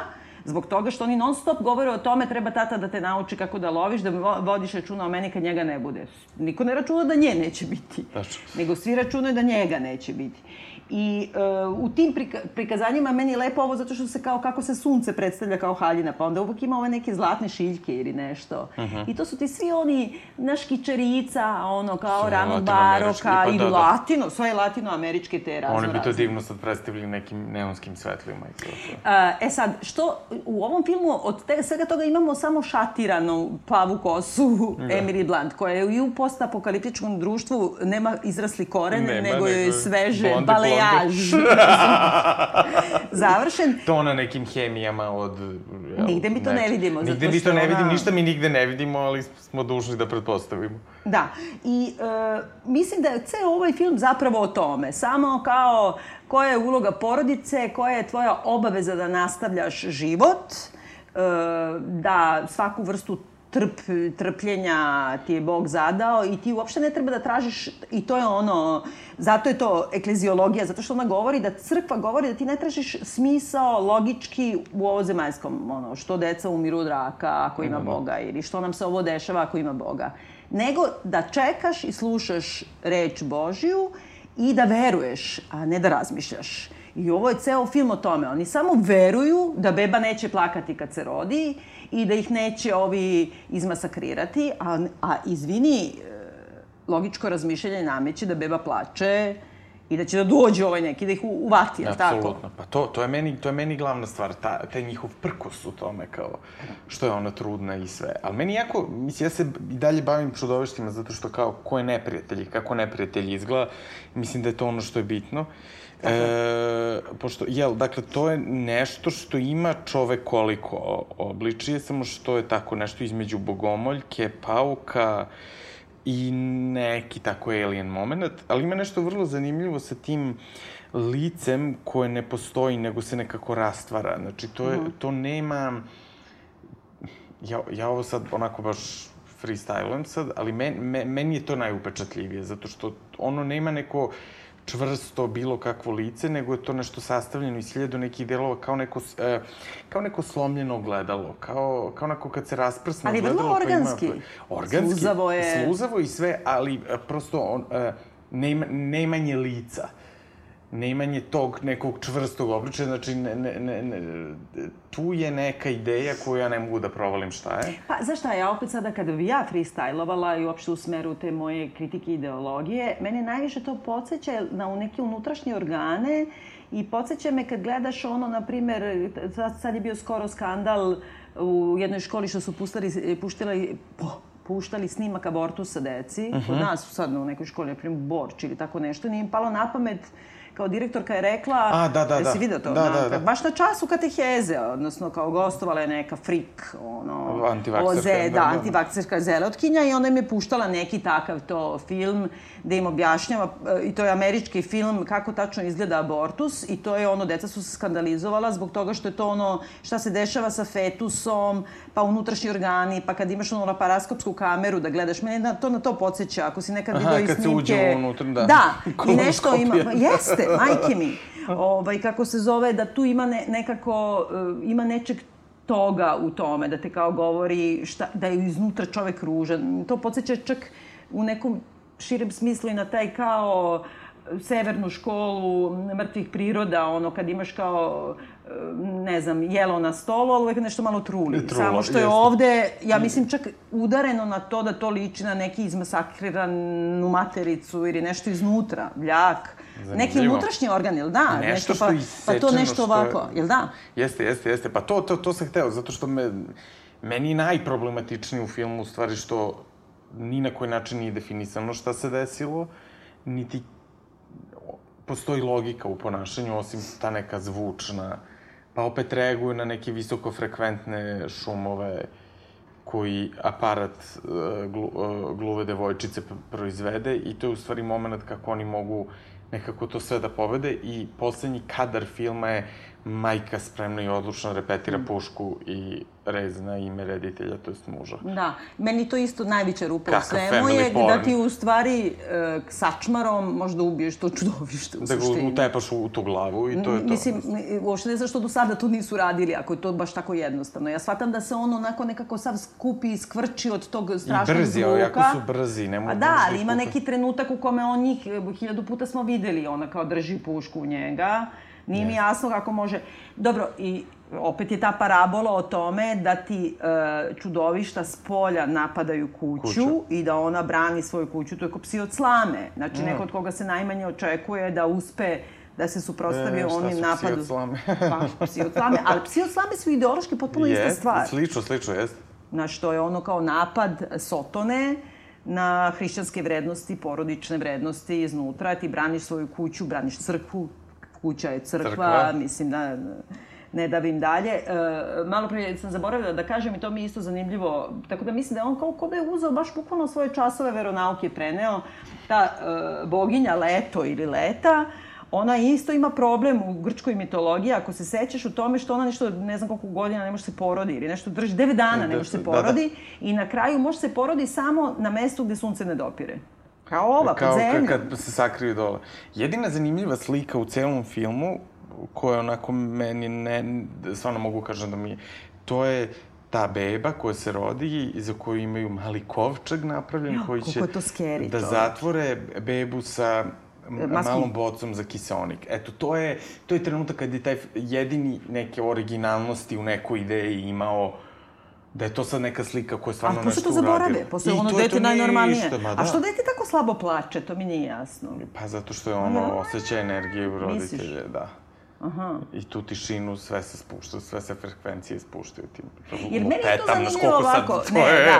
Zbog toga što oni non stop govore o tome treba tata da te nauči kako da loviš, da vodiš računa o meni kad njega ne bude. Niko ne računa da nje neće biti. Tačno. Nego svi računaju da njega neće biti. I uh, u tim prika prikazanjima meni je lepo ovo zato što se kao kako se sunce predstavlja kao haljina, pa onda uvek ima ove neke zlatne šiljke ili nešto. Uh mhm. -huh. I to su ti svi oni naš kičerica, ono kao sve rano baroka pa, i da, da. latino, sve latinoameričke te razno Oni bi to divno sad predstavili nekim neonskim svetlima i to. Uh, e sad, što u ovom filmu od te, svega toga imamo samo šatiranu plavu kosu da. Emily Blunt, koja je i u postapokaliptičkom društvu nema izrasli koren, nema, nego je sveže, bale makijaž. Završen. To na nekim hemijama od... Jel, nigde mi to ne vidimo. Nigde mi to ne vidim, ništa mi nigde ne vidimo, ali smo dužni da pretpostavimo. Da. I e, mislim da je ceo ovaj film zapravo o tome. Samo kao koja je uloga porodice, koja je tvoja obaveza da nastavljaš život, e, da svaku vrstu trp, trpljenja ti je Bog zadao i ti uopšte ne treba da tražiš, i to je ono, zato je to ekleziologija, zato što ona govori da crkva govori da ti ne tražiš smisao logički u ovozemaljskom, ono, što deca umiru od raka ako ima Boga ili što nam se ovo dešava ako ima Boga. Nego da čekaš i slušaš reč Božiju i da veruješ, a ne da razmišljaš. I ovo je ceo film o tome. Oni samo veruju da beba neće plakati kad se rodi i da ih neće ovi izmasakrirati, a, a izvini, e, logičko razmišljanje nameće da beba plače i da će da dođe ovaj neki, da ih uvati, je tako? Apsolutno. Pa to, to, je meni, to je meni glavna stvar, ta, taj njihov prkos u tome, kao što je ona trudna i sve. Ali meni jako, mislim, ja se i dalje bavim čudoveštima zato što kao ko je neprijatelj kako neprijatelj izgleda, mislim da je to ono što je bitno. Uh, E, pošto, jel, dakle, to je nešto što ima čovek koliko obličije, samo što je tako nešto između bogomoljke, pauka i neki tako alien moment, ali ima nešto vrlo zanimljivo sa tim licem koje ne postoji, nego se nekako rastvara. Znači, to, je, mm. to nema... Ja, ja ovo sad onako baš freestylujem sad, ali men, men, meni je to najupečatljivije, zato što ono nema neko čvrsto bilo kakvo lice, nego je to nešto sastavljeno iz hiljadu nekih delova, kao neko, e, kao neko slomljeno gledalo, kao, kao onako kad se rasprsno ali gledalo. Ali vrlo organski. Pa ima, organski. Sluzavo je. Sluzavo i sve, ali prosto on, e, nema, nemanje lica neimanje tog nekog čvrstog obličaja, znači ne, ne, ne, ne, tu je neka ideja koju ja ne mogu da provalim šta je. Pa, znaš šta, ja opet sada kada bi ja freestylovala i uopšte u smeru te moje kritike ideologije, mene najviše to podsjeća na neke unutrašnje organe i podsjeća me kad gledaš ono, na primer, sad je bio skoro skandal u jednoj školi što su pustali, puštali, po, puštali snimak abortusa deci. Uh -huh. Kod mhm. nas sad u nekoj školi, na primjer Borč ili tako nešto, nije im palo na pamet kao direktorka je rekla, A, da, da, da. si vidio to? Da, da, da. Baš na času kateheze, odnosno kao gostovala je neka frik, ono... Antivakserka. Da, da, da, antivakserka zelotkinja i onda im je puštala neki takav to film da im objašnjava, i to je američki film, kako tačno izgleda abortus i to je ono, deca su se skandalizovala zbog toga što je to ono, šta se dešava sa fetusom, pa unutrašnji organi, pa kad imaš ono laparaskopsku kameru da gledaš, mene na to na to podsjeća, ako si nekad Aha, vidio i snimke... Aha, kad se uđe unutra, da. Da, i nešto ima, jeste, majke mi, ovaj, kako se zove, da tu ima ne, nekako, uh, ima nečeg toga u tome, da te kao govori šta, da je iznutra čovek ružan. To podsjeća čak u nekom širem smislu i na taj kao severnu školu mrtvih priroda, ono kad imaš kao ne znam, jelo na stolu, ali uvek nešto malo truli. Trulo, Samo što je jeste. ovde, ja mislim čak udareno na to da to liči na neki izmasakriranu matericu ili nešto iznutra, bljak. Zanimljivo. Neki unutrašnji organ, jel da? Nešto, nešto što pa, pa to nešto što ovako, jel da? Jeste, jeste, jeste. Pa to, to, to sam hteo, zato što me, meni najproblematičnije u filmu u stvari što ni na koji način nije definisano šta se desilo, niti postoji logika u ponašanju, osim ta neka zvučna, pa opet reaguju na neke visokofrekventne šumove koji aparat uh, glu, uh, gluve devojčice proizvede i to je u stvari moment kako oni mogu nekako to sve da pobede i poslednji kadar filma je majka spremno i odlučno repetira pušku i rez na ime reditelja, to jest muža. Da, meni to isto najveća rupa Kakav u svemu je porn. da ti u stvari e, sačmarom možda ubiješ to čudovište u Da ga suštini. utepaš u tu glavu i to je to. Mislim, mi- uopšte ne znam što do sada to nisu radili, ako je to baš tako jednostavno. Ja shvatam da se on onako nekako sav skupi i skvrči od tog I strašnog brzi, zvuka. jako su brzi, ne mogu A da, ali ima neki trenutak u kome on njih, hiljadu puta smo videli, ona kao drži pušku u njega. Nije mi jasno kako može... Dobro, i opet je ta parabola o tome da ti e, čudovišta s polja napadaju kuću, Kuću. i da ona brani svoju kuću. To je kao psi od slame. Znači, neko od koga se najmanje očekuje da uspe da se suprostavi E, šta onim su psi napadu. od slame? pa, psi od slame. Ali psi od slame su ideološki potpuno ista Jest, stvar. Slično, slično, jest. Na što je ono kao napad Sotone na hrišćanske vrednosti, porodične vrednosti iznutra. Ti braniš svoju kuću, braniš crkvu, kuća je crkva, Crkva. mislim da ne davim dalje. E, malo prije sam zaboravila da kažem i to mi je isto zanimljivo. Tako da mislim da je on kao ko da je uzeo baš bukvalno svoje časove veronauke preneo. Ta e, boginja Leto ili Leta, ona isto ima problem u grčkoj mitologiji, ako se sećaš u tome što ona nešto, ne znam koliko godina ne može se porodi ili nešto drži, 9 dana ne može se Da, da. porodi i na kraju može se porodi samo na mestu gde sunce ne dopire. Kao ova, Kao pod ka- zemljom. kad se sakriju dole. Jedina zanimljiva slika u celom filmu, koja onako meni ne, stvarno mogu kažem da mi je, to je ta beba koja se rodi i za koju imaju mali kovčeg napravljen Jo, koji će to scary, da čoveče. zatvore bebu sa m- Maskom. malom bocom za kiseonik. Eto, to je, to je trenutak kad je taj jedini neke originalnosti u nekoj ideji imao da je to sad neka slika koja je stvarno A nešto posle to uradila. zaborave, posle ono to dete to nije najnormalnije. ništa, ma A da. što dete tako slabo plače, to mi nije jasno. Pa zato što je ono Ja. osjeća energiju roditelje, da. Aha. I tu tišinu sve se spušta, sve se frekvencije spuštaju tim Jer meni je to zanimljivo koliko sad ovako. to Ne, je. da.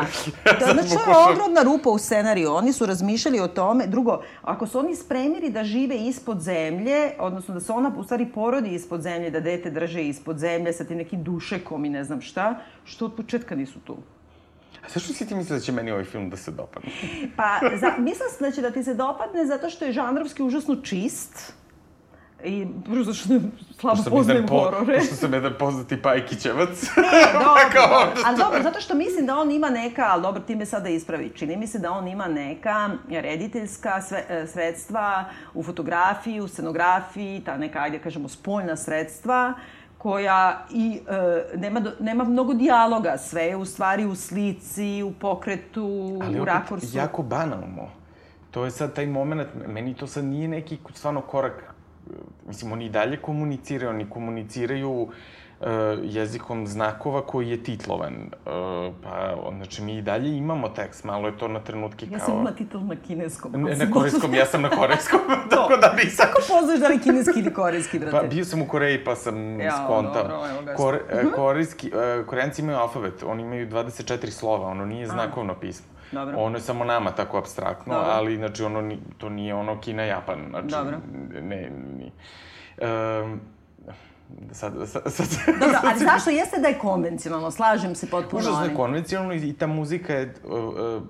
To, sad znači, to je ogromna rupa u scenariju. Oni su razmišljali o tome. Drugo, ako su oni spremili da žive ispod zemlje, odnosno da se ona u stvari porodi ispod zemlje, da dete drže ispod zemlje sa tim nekim dušekom i ne znam šta, što od početka nisu tu? A zašto si ti misli da će meni ovaj film da se dopadne? Pa, za, mislim da će da ti se dopadne zato što je žanrovski užasno čist. I prvo zato što slabo sam poznajem po- horore. Pošto sam jedan poznati Pajkićevac. dobro, Kao dobro. ono Ali dobro, zato što mislim da on ima neka, ali dobro, ti me sada ispravi, čini mi se da on ima neka rediteljska sve, e, sredstva u fotografiji, u scenografiji, ta neka, ajde kažemo, spoljna sredstva, koja i e, nema, do- nema mnogo dijaloga, sve je u stvari u slici, u pokretu, Ali u rakursu. jako banalno. To je sad taj moment, meni to sad nije neki stvarno korak, mislim, oni dalje komuniciraju, oni komuniciraju uh, jezikom znakova koji je titlovan. Uh, pa, znači, mi i dalje imamo tekst, malo je to na trenutke Ja kao... sam imala titul na kineskom. Ne, na korejskom, ja sam na korejskom, tako da nisam... Kako poznaš da li kineski ili korejski, brate? Pa bio sam u Koreji pa sam Ja, skontao. dobro, evo ga. Kore, e, korejski, e, koreanci imaju alfabet, oni imaju 24 slova, ono nije znakovno pismo. Dobro. Ono je samo nama tako abstraktno, Dobro. ali znači ono, to nije ono Kina, Japan, znači... Dobro. Ne, ni... Um, sad, sad, sad... Dobro, ali zašto jeste da je konvencionalno? Slažem se potpuno. Užasno je konvencionalno i, i ta muzika je uh, uh,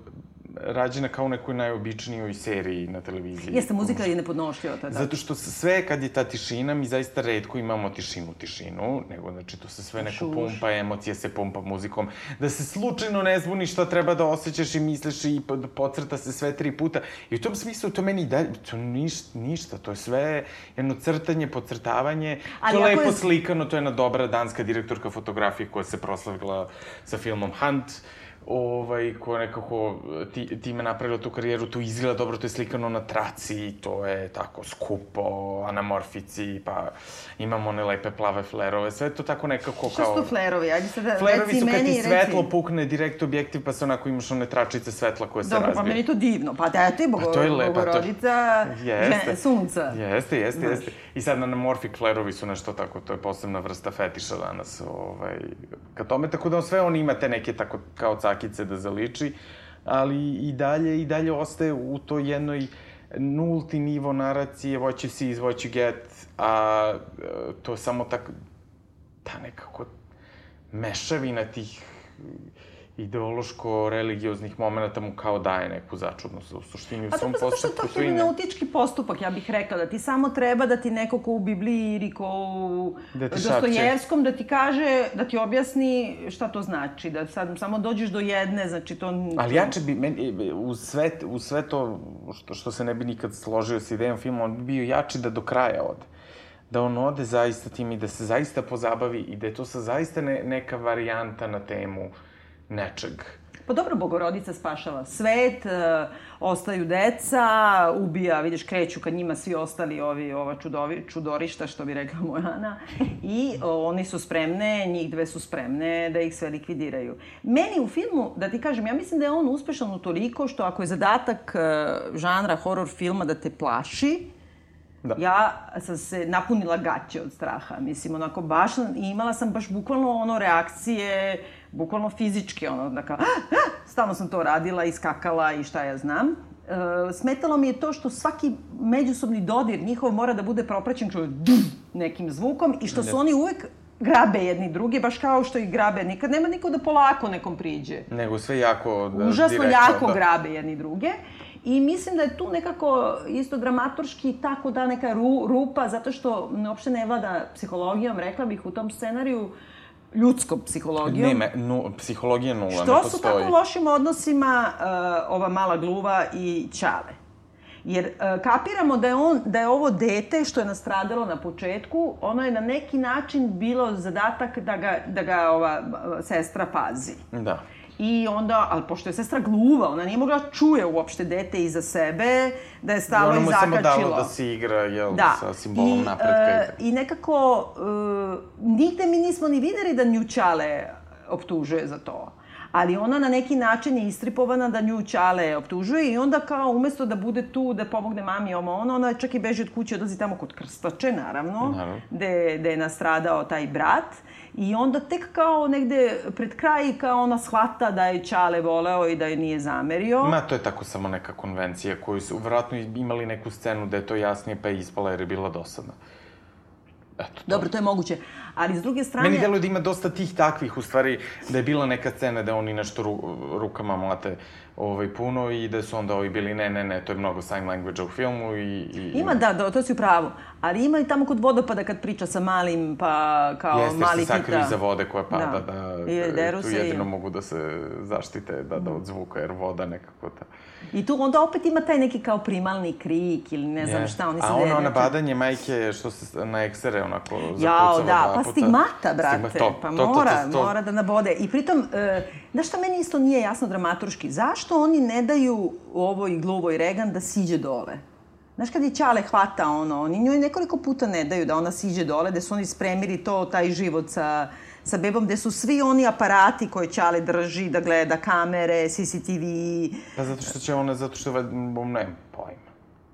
rađena kao u nekoj najobičnijoj seriji na televiziji. Jeste, muzika je nepodnošljiva, to je da. Zato što sve, kad je ta tišina, mi zaista redko imamo tišinu, tišinu, nego znači to se sve neko Šuš. pumpa, emocije se pumpa muzikom, da se slučajno ne zbuni šta treba da osjećaš i misliš i po- pocrta se sve tri puta. I u tom smislu to meni dalje, to niš, ništa, to je sve jedno crtanje, podcrtavanje, Ali to lepo je- slikano, to je jedna dobra danska direktorka fotografije koja se proslavila sa filmom Hunt, ovaj, koja nekako ti, time napravila tu karijeru, to izgleda dobro, to je slikano na traci, to je tako skupo, anamorfici, pa imamo one lepe plave flerove, sve to tako nekako Šta kao... su to flerovi? Ajde sad Flerovi reci su kad ti reci. svetlo pukne direkt objektiv, pa se onako imaš one tračice svetla koje se Dobro, razbije. pa meni to divno. Pa da, to bogo, Pa to je lepo, to- bogorodica, Jeste. žen, sunca. Jeste, jeste, Znaš. jeste. I sad anamorfik flerovi su nešto tako, to je posebna vrsta fetiša danas, ovaj, ka tome, tako da sve on ima te neke tako kao cakice da zaliči, ali i dalje, i dalje ostaje u toj jednoj nulti nivo naracije, what you see is what you get, a e, to je samo tak, ta nekako mešavina tih ideološko-religioznih momenta mu kao daje neku začudnost. U suštini u Pa svom dobro, zato što je postupku to hermeneutički postupak, ja bih rekla, da ti samo treba da ti neko ko u Bibliji ili ko u Da Dostojevskom, da ti kaže, da ti objasni šta to znači, da sad samo dođeš do jedne, znači to... Ali jače bi, meni, u sve, u sve to, što, što se ne bi nikad složio sa idejom filma, on bi bio jači da do kraja ode. Da on ode zaista tim i da se zaista pozabavi i da je to sa zaista ne, neka varijanta na temu nečeg. Pa dobro, Bogorodica spašava svet, e, ostaju deca, ubija, vidiš, kreću kad njima svi ostali ovi, ova čudovi, čudorišta, što bi rekla moja Ana, i o, oni su spremne, njih dve su spremne da ih sve likvidiraju. Meni u filmu, da ti kažem, ja mislim da je on uspešan u toliko što ako je zadatak e, žanra horor filma da te plaši, Da. Ja sam se napunila gaće od straha, mislim, onako baš, i imala sam baš bukvalno ono reakcije, bukvalno fizičke, ono, da kao, "Ah, ah!" stalno sam to radila i skakala i šta ja znam. E, smetalo mi je to što svaki međusobni dodir njihov mora da bude propraćen dum, nekim zvukom i što su oni uvek grabe jedni drugi, baš kao što ih grabe. Nikad nema niko da polako nekom priđe Nego sve jako da, užasno direktno, jako da. grabe jedni druge. I mislim da je tu nekako isto dramaturški tako da neka ru, rupa, zato što uopšte ne vlada psihologijom, rekla bih u tom scenariju, ljudskom psihologijom. Nema, nu, psihologija nula, ne Što postoji. su tako lošim odnosima uh, ova mala gluva i Ćale? Jer uh, kapiramo da je, on, da je ovo dete što je nastradalo na početku, ono je na neki način bilo zadatak da ga, da ga ova uh, sestra pazi. Da. I onda, ali pošto je sestra gluva, ona nije mogla da čuje uopšte dete iza sebe, da je stalo i mu samo zakačilo. dalo da se igra, jel, Da. sa simbolom I, napretka. e, I nekako, e, nigde mi nismo ni videli da nju Ćale optužuje za to. Ali ona na neki način je istripovana da nju Ćale optužuje i onda kao umesto da bude tu da pomogne mami ovo ono, ona čak i beži od kuće, odlazi tamo kod krstače, naravno, Naravno. gde, gde je nastradao taj brat. I onda tek kao negde pred kraj kao ona shvata da je Ćale voleo i da je nije zamerio. Ma, to je tako samo neka konvencija koju su verovatno imali neku scenu da je to jasnije pa je ispala jer je bila dosadna. Eto, to. Dobro, to je moguće. Ali s druge strane... Meni deluje da ima dosta tih takvih, u stvari, da je bila neka scena da oni nešto ru, rukama mlate ovaj, puno i da su onda ovi bili ne, ne, ne, to je mnogo sign language u filmu i... i Ima, da, da, to si u pravu. Ali ima i tamo kod vodopada kad priča sa malim, pa kao Jeste, mali se sakriju pita. iza vode koja pada, da, da, I deru tu se i- jedino mogu da se zaštite, da, da od zvuka, jer voda nekako ta... I tu onda opet ima taj neki kao primalni krik ili ne znam Jest. šta, oni se A ono dereču. nabadanje majke što se na eksere onako Jao, zakucava da, dva pa puta. stigmata, brate. Stigma- to, pa to, to, mora, to, to, mora da nabode. I pritom, e, znaš šta meni isto nije jasno dramaturški? Zašto oni ne daju ovoj gluvoj Regan da siđe dole? Znaš kad je Ćale hvata ono, oni njoj nekoliko puta ne daju da ona siđe dole, da su oni spremili to, taj život sa, sa bebom, gde su svi oni aparati koje Ćale drži, da gleda kamere, CCTV, Pa zato što će ona, zato što, valjda, bom, ne, pojma.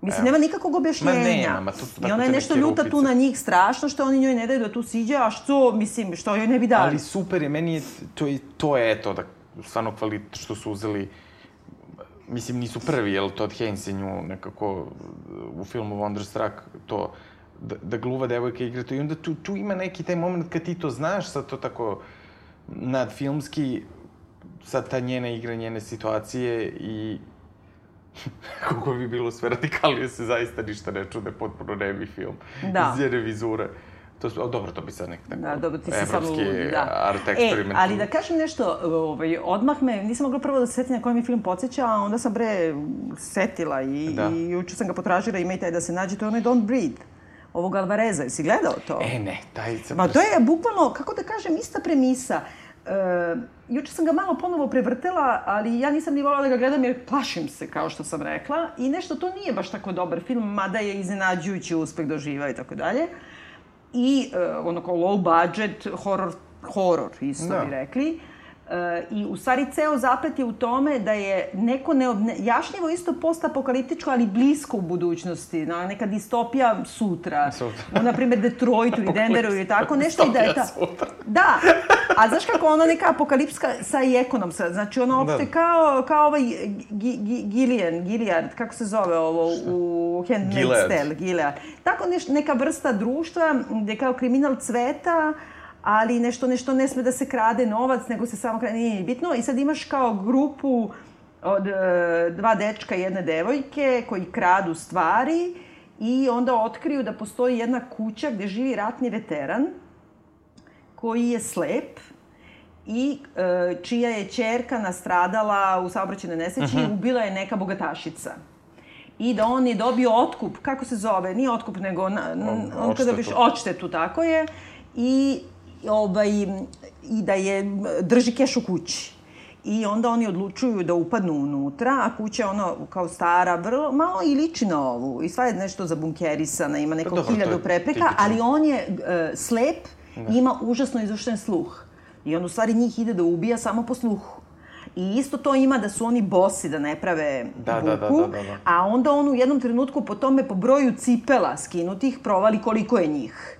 Mislim, nema nikakvog objašnjenja. Ma nema, ma to su I ona je nešto ljuta tu rupice. na njih strašno, što oni njoj ne daju da tu siđe, a što, mislim, što joj ne bi dali. Ali super je, meni je, to je, to je eto, da, stvarno kvalitet što su uzeli, mislim, nisu prvi, jel, Todd Haynes je nju nekako u filmu Wonderstruck, to, da, da gluva devojka igra to i onda tu, tu ima neki taj moment kad ti to znaš, sad to tako nadfilmski, sad ta njena igra, njene situacije i kako bi bilo sve radikalnije se zaista ništa ne čude, potpuno nebi film. Da. Iz njene vizure. To su, o, dobro, to bi sad nek tako Da, dobro, ti si evropski ludi, da. art E, eksperiment. ali da kažem nešto, ovaj, odmah me, nisam mogla prvo da se setim na koji mi film podsjeća, a onda sam bre setila i, Da. i juče sam ga potražila, ima i taj da se nađe, to je onaj Don't Breathe, ovog Alvareza, jesi gledao to? E, ne, taj sam... Ma to je bukvalno, kako da kažem, ista premisa. E, juče sam ga malo ponovo prevrtela, ali ja nisam ni volala da ga gledam jer plašim se, kao što sam rekla. I nešto, to nije baš tako dobar film, mada je iznenađujući uspeh doživa i tako dalje. I e, ono kao low budget, horror, horror isto Da. bi rekli. E, I u stvari ceo zaplet je u tome da je neko neobne, jašnjivo isto postapokaliptičko, ali blisko u budućnosti, na neka distopija sutra. Sutra. Na primjer, Detroitu ili Denveru ili tako nešto. I da je ta... Sutra. Da, a znaš kako ona neka apokalipska sa i ekonomska, znači ono opšte Da. kao, kao ovaj Gi- Gi- Gillian, Gilead, kako se zove ovo u Handmaid's. Tale, Gilead. Tako neš, neka vrsta društva gde kao kriminal cveta, ali nešto, nešto ne sme da se krade novac, nego se samo krade, nije bitno. I sad imaš kao grupu od e, dva dečka i jedne devojke koji kradu stvari i onda otkriju da postoji jedna kuća gde živi ratni veteran koji je slep i e, čija je čerka nastradala u saobraćenoj nesreći uh -huh. i mhm. ubila je neka bogatašica. I da on je dobio otkup, kako se zove, nije otkup, nego na, on, on kada biš odštetu, tako je, i, ovaj, i da je, drži keš u kući. I onda oni odlučuju da upadnu unutra, a kuća je ono kao stara, vrlo, malo i liči na ovu. I sva je nešto zabunkerisana, ima neko Dobro, hiljadu prepreka, tipično. ali on je uh, slep i ima užasno izušten sluh. I on u stvari njih ide da ubija samo po sluhu. I isto to ima da su oni bosi, da ne prave da, buku, da, da, da, da, da. a onda on u jednom trenutku po tome po broju cipela skinutih provali koliko je njih.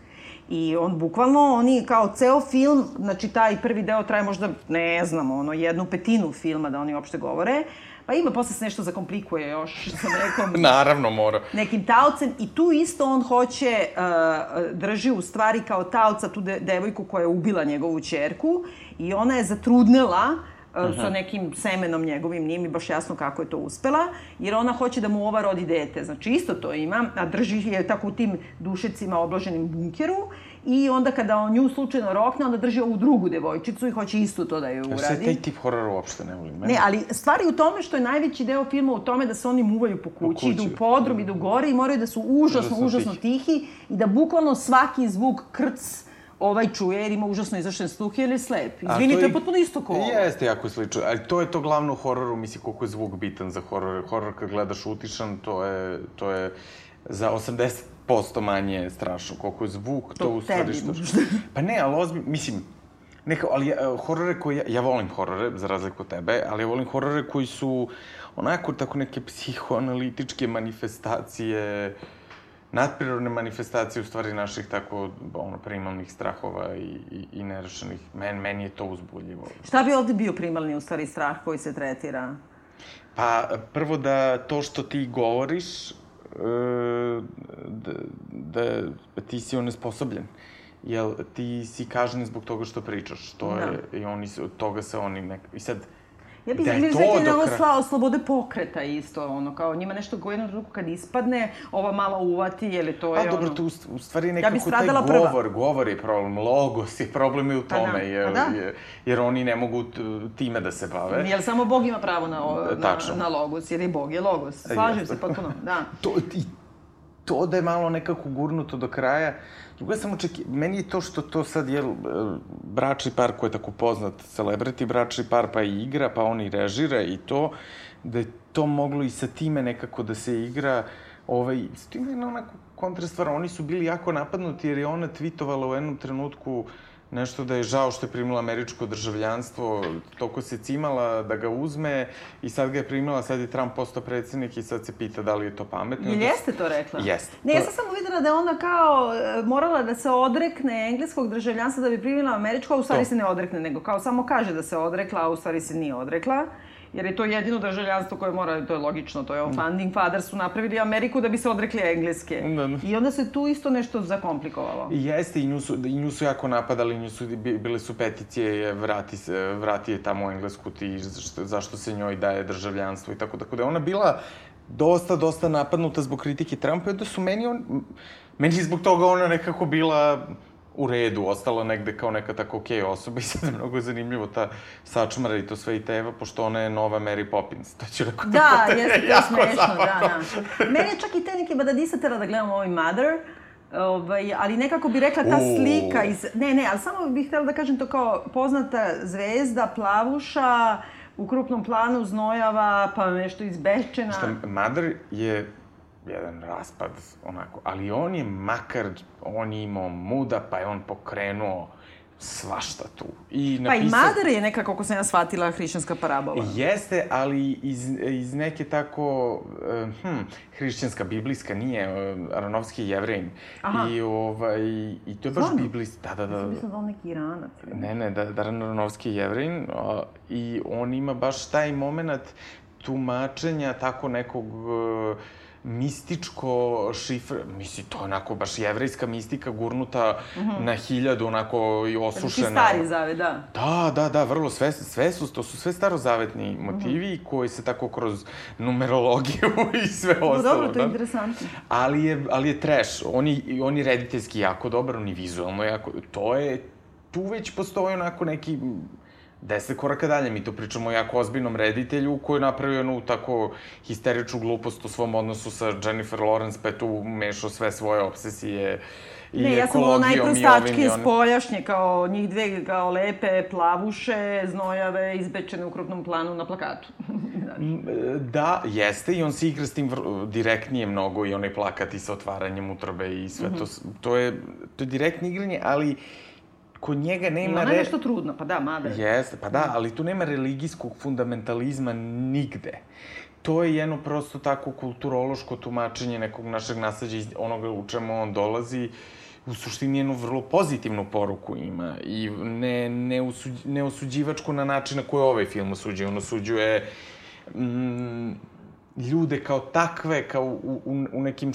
I on bukvalno, oni kao ceo film, znači taj prvi deo traje možda, ne znam, ono, jednu petinu filma da oni uopšte govore, Pa ima, posle se nešto zakomplikuje još sa nekom... Naravno, mora. Nekim taocem i tu isto on hoće, uh, drži u stvari kao taoca tu de devojku koja je ubila njegovu čerku i ona je zatrudnela uh, sa nekim semenom njegovim, nije mi baš jasno kako je to uspela, jer ona hoće da mu ova rodi dete. Znači, isto to ima, a drži je tako u tim dušecima obloženim bunkeru I onda kada on nju slučajno rokne, onda drži ovu drugu devojčicu i hoće isto to da joj uradi. Se taj tip horora uopšte ne volim. Ne, ali stvari u tome što je najveći deo filma u tome da se oni muvaju po kući, po kući. idu u podrum, idu gore i moraju da su užasno, užasno, užasno tihi i da bukvalno svaki zvuk krc ovaj čuje jer ima užasno izašen sluh ili slep. Izvini, to, to je potpuno isto ko ovo. Jeste jako slično, ali to je to glavno u hororu, misli koliko je zvuk bitan za horor. Horor kad gledaš utišan, to je, to je za 80% manje strašno. Koliko je zvuk, to, to u stvari što... Pa ne, ali ozbi... mislim, neka, ali uh, horore koji... Ja, ja volim horore, za razliku od tebe, ali ja volim horore koji su onako tako neke psihoanalitičke manifestacije, nadprirodne manifestacije u stvari naših tako ono, primalnih strahova i, i, i nerešenih. Men, meni je to uzbudljivo. Šta bi ovde bio primalni u stvari strah koji se tretira? Pa, prvo da to što ti govoriš, da, da ti si onesposobljen. Jel, ti si kažnjen zbog toga što pričaš. To da. je, I oni, od toga se oni nek... I sad, Ja bih da da ovo slao slobode pokreta isto, ono, kao njima nešto u jednom trenutku kad ispadne, ova malo uvati, je li to je A, dobro, tu u stvari nekako ja taj govor, prva. govor je problem, logos je problem i u pa tome, pa da, jer, da. jer, jer oni ne mogu time da se bave. Jel samo Bog ima pravo na, na, na logos, jer i Bog je logos, slažem se potpuno, da. to, i to da je malo nekako gurnuto do kraja. Drugo sam očeki... Meni je to što to sad je bračni par koji je tako poznat, celebrity bračni par, pa i igra, pa on i režira i to, da je to moglo i sa time nekako da se igra. Ovaj, s tim je onako kontra stvar, oni su bili jako napadnuti jer je ona tweetovala u jednom trenutku uh, nešto da je žao što je primila američko državljanstvo, toko se cimala da ga uzme i sad ga je primila, sad je Trump postao predsednik i sad se pita da li je to pametno. Ili jeste to rekla? Jeste. Ne, ja sam samo videla da je ona kao e, morala da se odrekne engleskog državljanstva da bi primila američko, a u stvari to. se ne odrekne, nego kao samo kaže da se odrekla, a u stvari se nije odrekla jer je to jedino državljanstvo koje mora, to je logično, to je o founding father su napravili Ameriku da bi se odrekli engleske. Da, da. I onda se tu isto nešto zakomplikovalo. I jeste, i nju su, i nju su jako napadali, nju su, bile su peticije, vrati, vrati je tamo u Englesku, ti, zašto, zašto se njoj daje državljanstvo i tako, tako da je ona bila dosta, dosta napadnuta zbog kritike Trumpa i onda su meni, on, meni zbog toga ona nekako bila u redu, ostala negde kao neka tako okej okay osoba i sad je mnogo zanimljivo ta sačmara i to sve i teva, pošto ona je nova Mary Poppins. To će neko da, jeste to smešno, da, da. Meni je čak i te neke badadisatera da gledam ovaj Mother, Ovaj, ali nekako bi rekla ta slika iz... Ne, ne, ali samo bih htjela da kažem to kao poznata zvezda, plavuša, u krupnom planu znojava, pa nešto izbečena. Šta, Mother je jedan raspad, onako, ali on je makar, on je imao muda, pa je on pokrenuo svašta tu. I napisao... Pa i Madar je neka, kako sam ja shvatila, hrišćanska parabola. Jeste, ali iz, iz neke tako, uh, hm, hrišćanska, biblijska, nije, uh, Aronovski je jevrejn. Aha. I, ovaj, I to je baš biblijski, da, da, da. Mislim da on neki Iranac. Ne, ne, da, da Aronovski je jevrejn uh, i on ima baš taj moment tumačenja tako nekog uh, mističko šifre, misli, to je onako baš jevrejska mistika gurnuta mm -hmm. na hiljadu, onako i osušena. Neki stari zavet, da. Da, da, da, vrlo, sve, sve su, to su sve starozavetni motivi mm -hmm. koji se tako kroz numerologiju i sve no, ostalo. Dobro, to je da. interesantno. Ali je, ali je trash, oni, oni rediteljski jako dobro, oni vizualno jako, to je, tu već postoji onako neki deset koraka dalje. Mi to pričamo o jako ozbiljnom reditelju koji je napravio jednu tako histeričnu glupost u svom odnosu sa Jennifer Lawrence, pa je tu mešao sve svoje obsesije i ne, ja sam ovo najprostačke spoljašnje, kao njih dve kao lepe plavuše, znojave, izbečene u krupnom planu na plakatu. da, jeste, i on se igra s tim direktnije mnogo i onaj plakat i sa otvaranjem utrobe i sve mm -hmm. to, to je, to je direktno igranje, ali uh, kod njega nema... I ona je nešto trudno, pa da, mada. Jeste, pa da, ali tu nema religijskog fundamentalizma nigde. To je jedno prosto tako kulturološko tumačenje nekog našeg nasađa iz onoga u čemu on dolazi u suštini jednu vrlo pozitivnu poruku ima i ne, ne, usuđ, ne osuđivačku na način na koji ovaj film osuđuje. On osuđuje mm, ljude kao takve, kao u, u, u nekim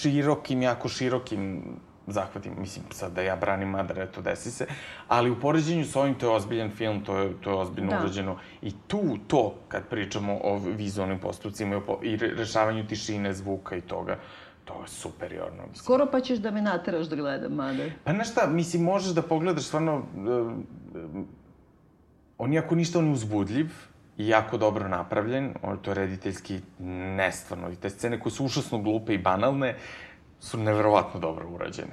širokim, jako širokim zahvatim, mislim, sad da ja branim Madar, eto, desi se, ali u poređenju sa ovim, to je ozbiljan film, to je, to je ozbiljno da. urađeno. I tu, to, kad pričamo o vizualnim postupcima i, o, i rešavanju tišine, zvuka i toga, to je superiorno. Mislim. Skoro pa ćeš da me nateraš da gledam, Madar. Pa znaš šta, mislim, možeš da pogledaš stvarno... Uh, uh, on je ako ništa, on je uzbudljiv, i jako dobro napravljen, on, to je rediteljski nestvarno. I te scene koje su užasno glupe i banalne, su neverovatno dobro urađeni.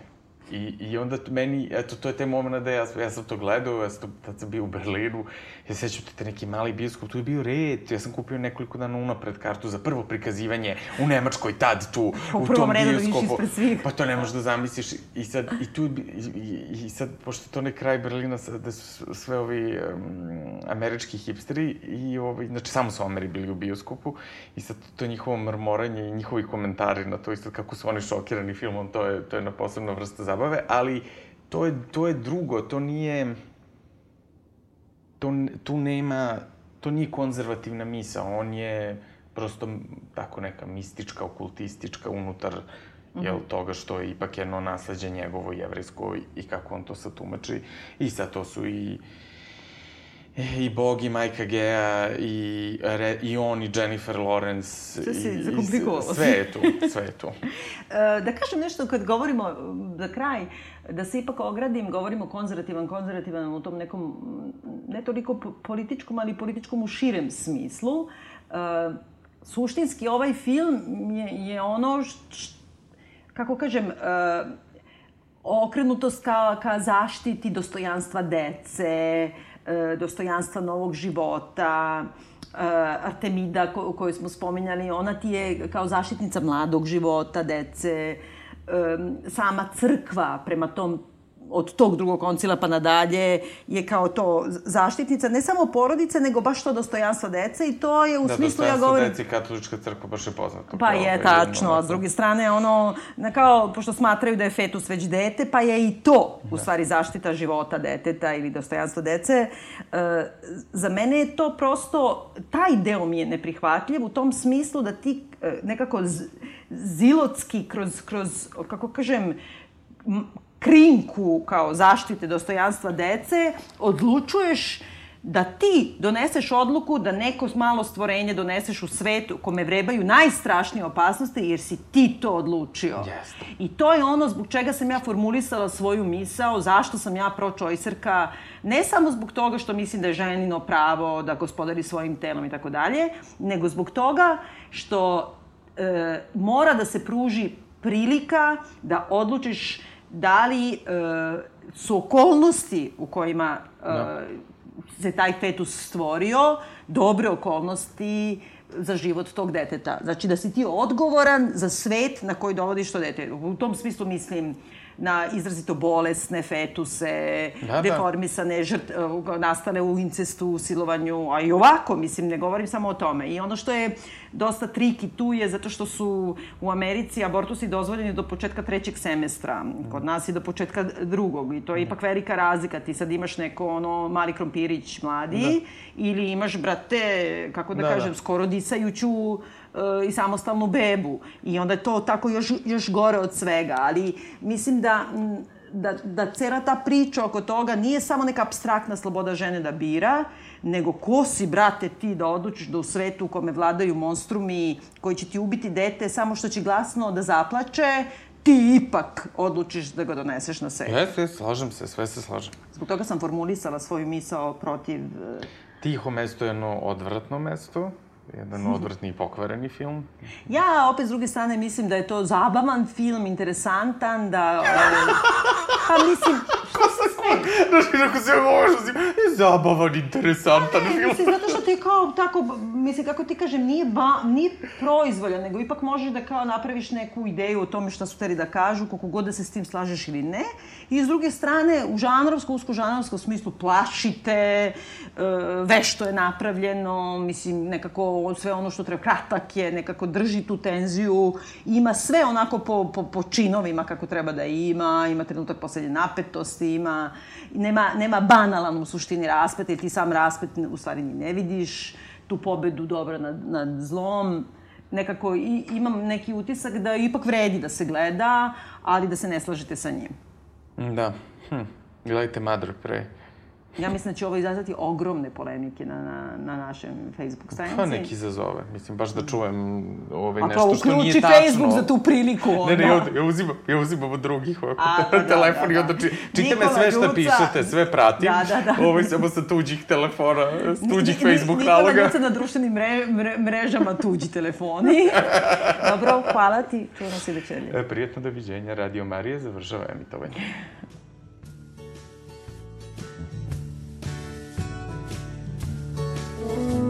I, I onda meni, eto, to je taj moment da ja, ja sam to gledao, ja sam to, tad sam bio u Berlinu, ja sećam te neki mali bioskop, tu je bio red, ja sam kupio nekoliko dana unapred kartu za prvo prikazivanje u Nemačkoj, tad tu, u, u tom da bioskopu. Pa to ne možeš da zamisliš. I sad, i tu, i, i, i sad, pošto to ne kraj Berlina, sad, da su sve ovi um, američki hipsteri, i ovi, znači samo su Ameri bili u bioskopu, i sad to njihovo mrmoranje i njihovi komentari na to, isto kako su oni šokirani filmom, to je, to je na posebna vrsta zabave, ali to je, to je drugo, to nije to, tu nema, to nije konzervativna misa, on je prosto tako neka mistička, okultistička unutar mm -hmm. jel, toga što je ipak jedno nasledđe njegovo jevrejsko i kako on to sad tumači. I sad to su i i Bog i Majka Gea i, re, i on i Jennifer Lawrence. Sve si zakomplikovalo. Sve je tu, sve je tu. E, da kažem nešto kad govorimo za kraj, da se ipak ogradim, govorimo konzervativan, konzervativan u tom nekom, ne toliko političkom, ali političkom u širem smislu. E, suštinski ovaj film je, je ono što, kako kažem, e, okrenutost ka, ka zaštiti dostojanstva dece, dostojanstva novog života, e, Artemida koju smo spominjali, ona ti je kao zaštitnica mladog života, dece, e, sama crkva prema tom od tog drugog koncila pa nadalje je kao to zaštitnica ne samo porodice, nego baš to dostojanstva dece i to je u da, smislu, ja govorim... Da, deci katolička crkva baš je poznata. Pa je, tačno. A s druge strane, ono, na kao, pošto smatraju da je fetus već dete, pa je i to, u da. stvari, zaštita života deteta ili dostojanstva dece. E, za mene je to prosto, taj deo mi je neprihvatljiv u tom smislu da ti e, nekako zilotski kroz, kroz, kako kažem, krinku kao zaštite dostojanstva dece, odlučuješ da ti doneseš odluku da neko malo stvorenje doneseš u svet u kome vrebaju najstrašnije opasnosti jer si ti to odlučio. Yes. I to je ono zbog čega sam ja formulisala svoju misao, zašto sam ja pro-choicerka, ne samo zbog toga što mislim da je ženino pravo da gospodari svojim telom i tako dalje, nego zbog toga što e, mora da se pruži prilika da odlučiš da li e, su okolnosti u kojima e, da. se taj fetus stvorio dobre okolnosti za život tog deteta. Znači da si ti odgovoran za svet na koji dovodiš to dete. U tom smislu mislim na izrazito bolesne fetuse, da, da. deformisane, žrt, nastale u incestu, silovanju, a i ovako, mislim, ne govorim samo o tome. I ono što je dosta triki tu je zato što su u Americi abortusi dozvoljeni do početka trećeg semestra. Kod nas je do početka drugog i to je ipak velika razlika. Ti sad imaš neko ono mali krompirić mladi da. ili imaš, brate, kako da, da kažem, da. skoro disajuću i samostalnu bebu. I onda je to tako još, još gore od svega. Ali mislim da da, da cela ta priča oko toga nije samo neka abstraktna sloboda žene da bira, nego ko si, brate, ti da odlučiš da u svetu u kome vladaju monstrumi koji će ti ubiti dete samo što će glasno da zaplače, ti ipak odlučiš da ga doneseš na sebe. Jeste, slažem se, sve se slažem. Zbog toga sam formulisala svoju misao protiv... E, Tiho mesto je jedno odvratno mesto, jedan odvrtni i pokvareni film. Ja, opet, s druge strane, mislim da je to zabavan film, interesantan, da... pa mislim, Ko se sve? Znaš, kako se možeš, je zabavan, interesantan ne, film. Mislim, zato što ti kao tako, mislim, kako ti kažem, nije, ba, nije proizvoljan, nego ipak možeš da kao napraviš neku ideju o tome šta su teri da kažu, koliko god da se s tim slažeš ili ne. I s druge strane, u žanrovskom, usko žanrovskom smislu plašite, e, vešto je napravljeno, mislim, nekako sve ono što treba, kratak je, nekako drži tu tenziju, ima sve onako po, po, po činovima kako treba da ima, ima trenutak poslednje napetosti, ima, nema, nema banalan u suštini raspet, jer ti sam raspet u stvari ni ne vidiš, tu pobedu dobra nad, nad zlom, nekako i, imam neki utisak da ipak vredi da se gleda, ali da se ne slažete sa njim. Da. Hm. Gledajte Mother pre. Ja mislim da će ovo izazvati ogromne polemike na, na, na našem Facebook stranici. Pa nek izazove. Mislim, baš da čujem ovaj, nešto što nije tačno. A pa Facebook za tu priliku. Ne, ne, ja, ja, uzimam, ja uzimam od drugih ovako A, da, telefon da, da, i onda či, čite me sve što Ljuca. pišete, sve pratim. Da, da, da. Ovo samo sa tuđih telefona, s tuđih ni, Facebook Nikola naloga. Nikola Ljuca na društvenim mre, mre, mrežama tuđi telefoni. Dobro, hvala ti. Čujemo se večernje. E, prijetno doviđenja. Radio Marije završava emitovanje. Bye.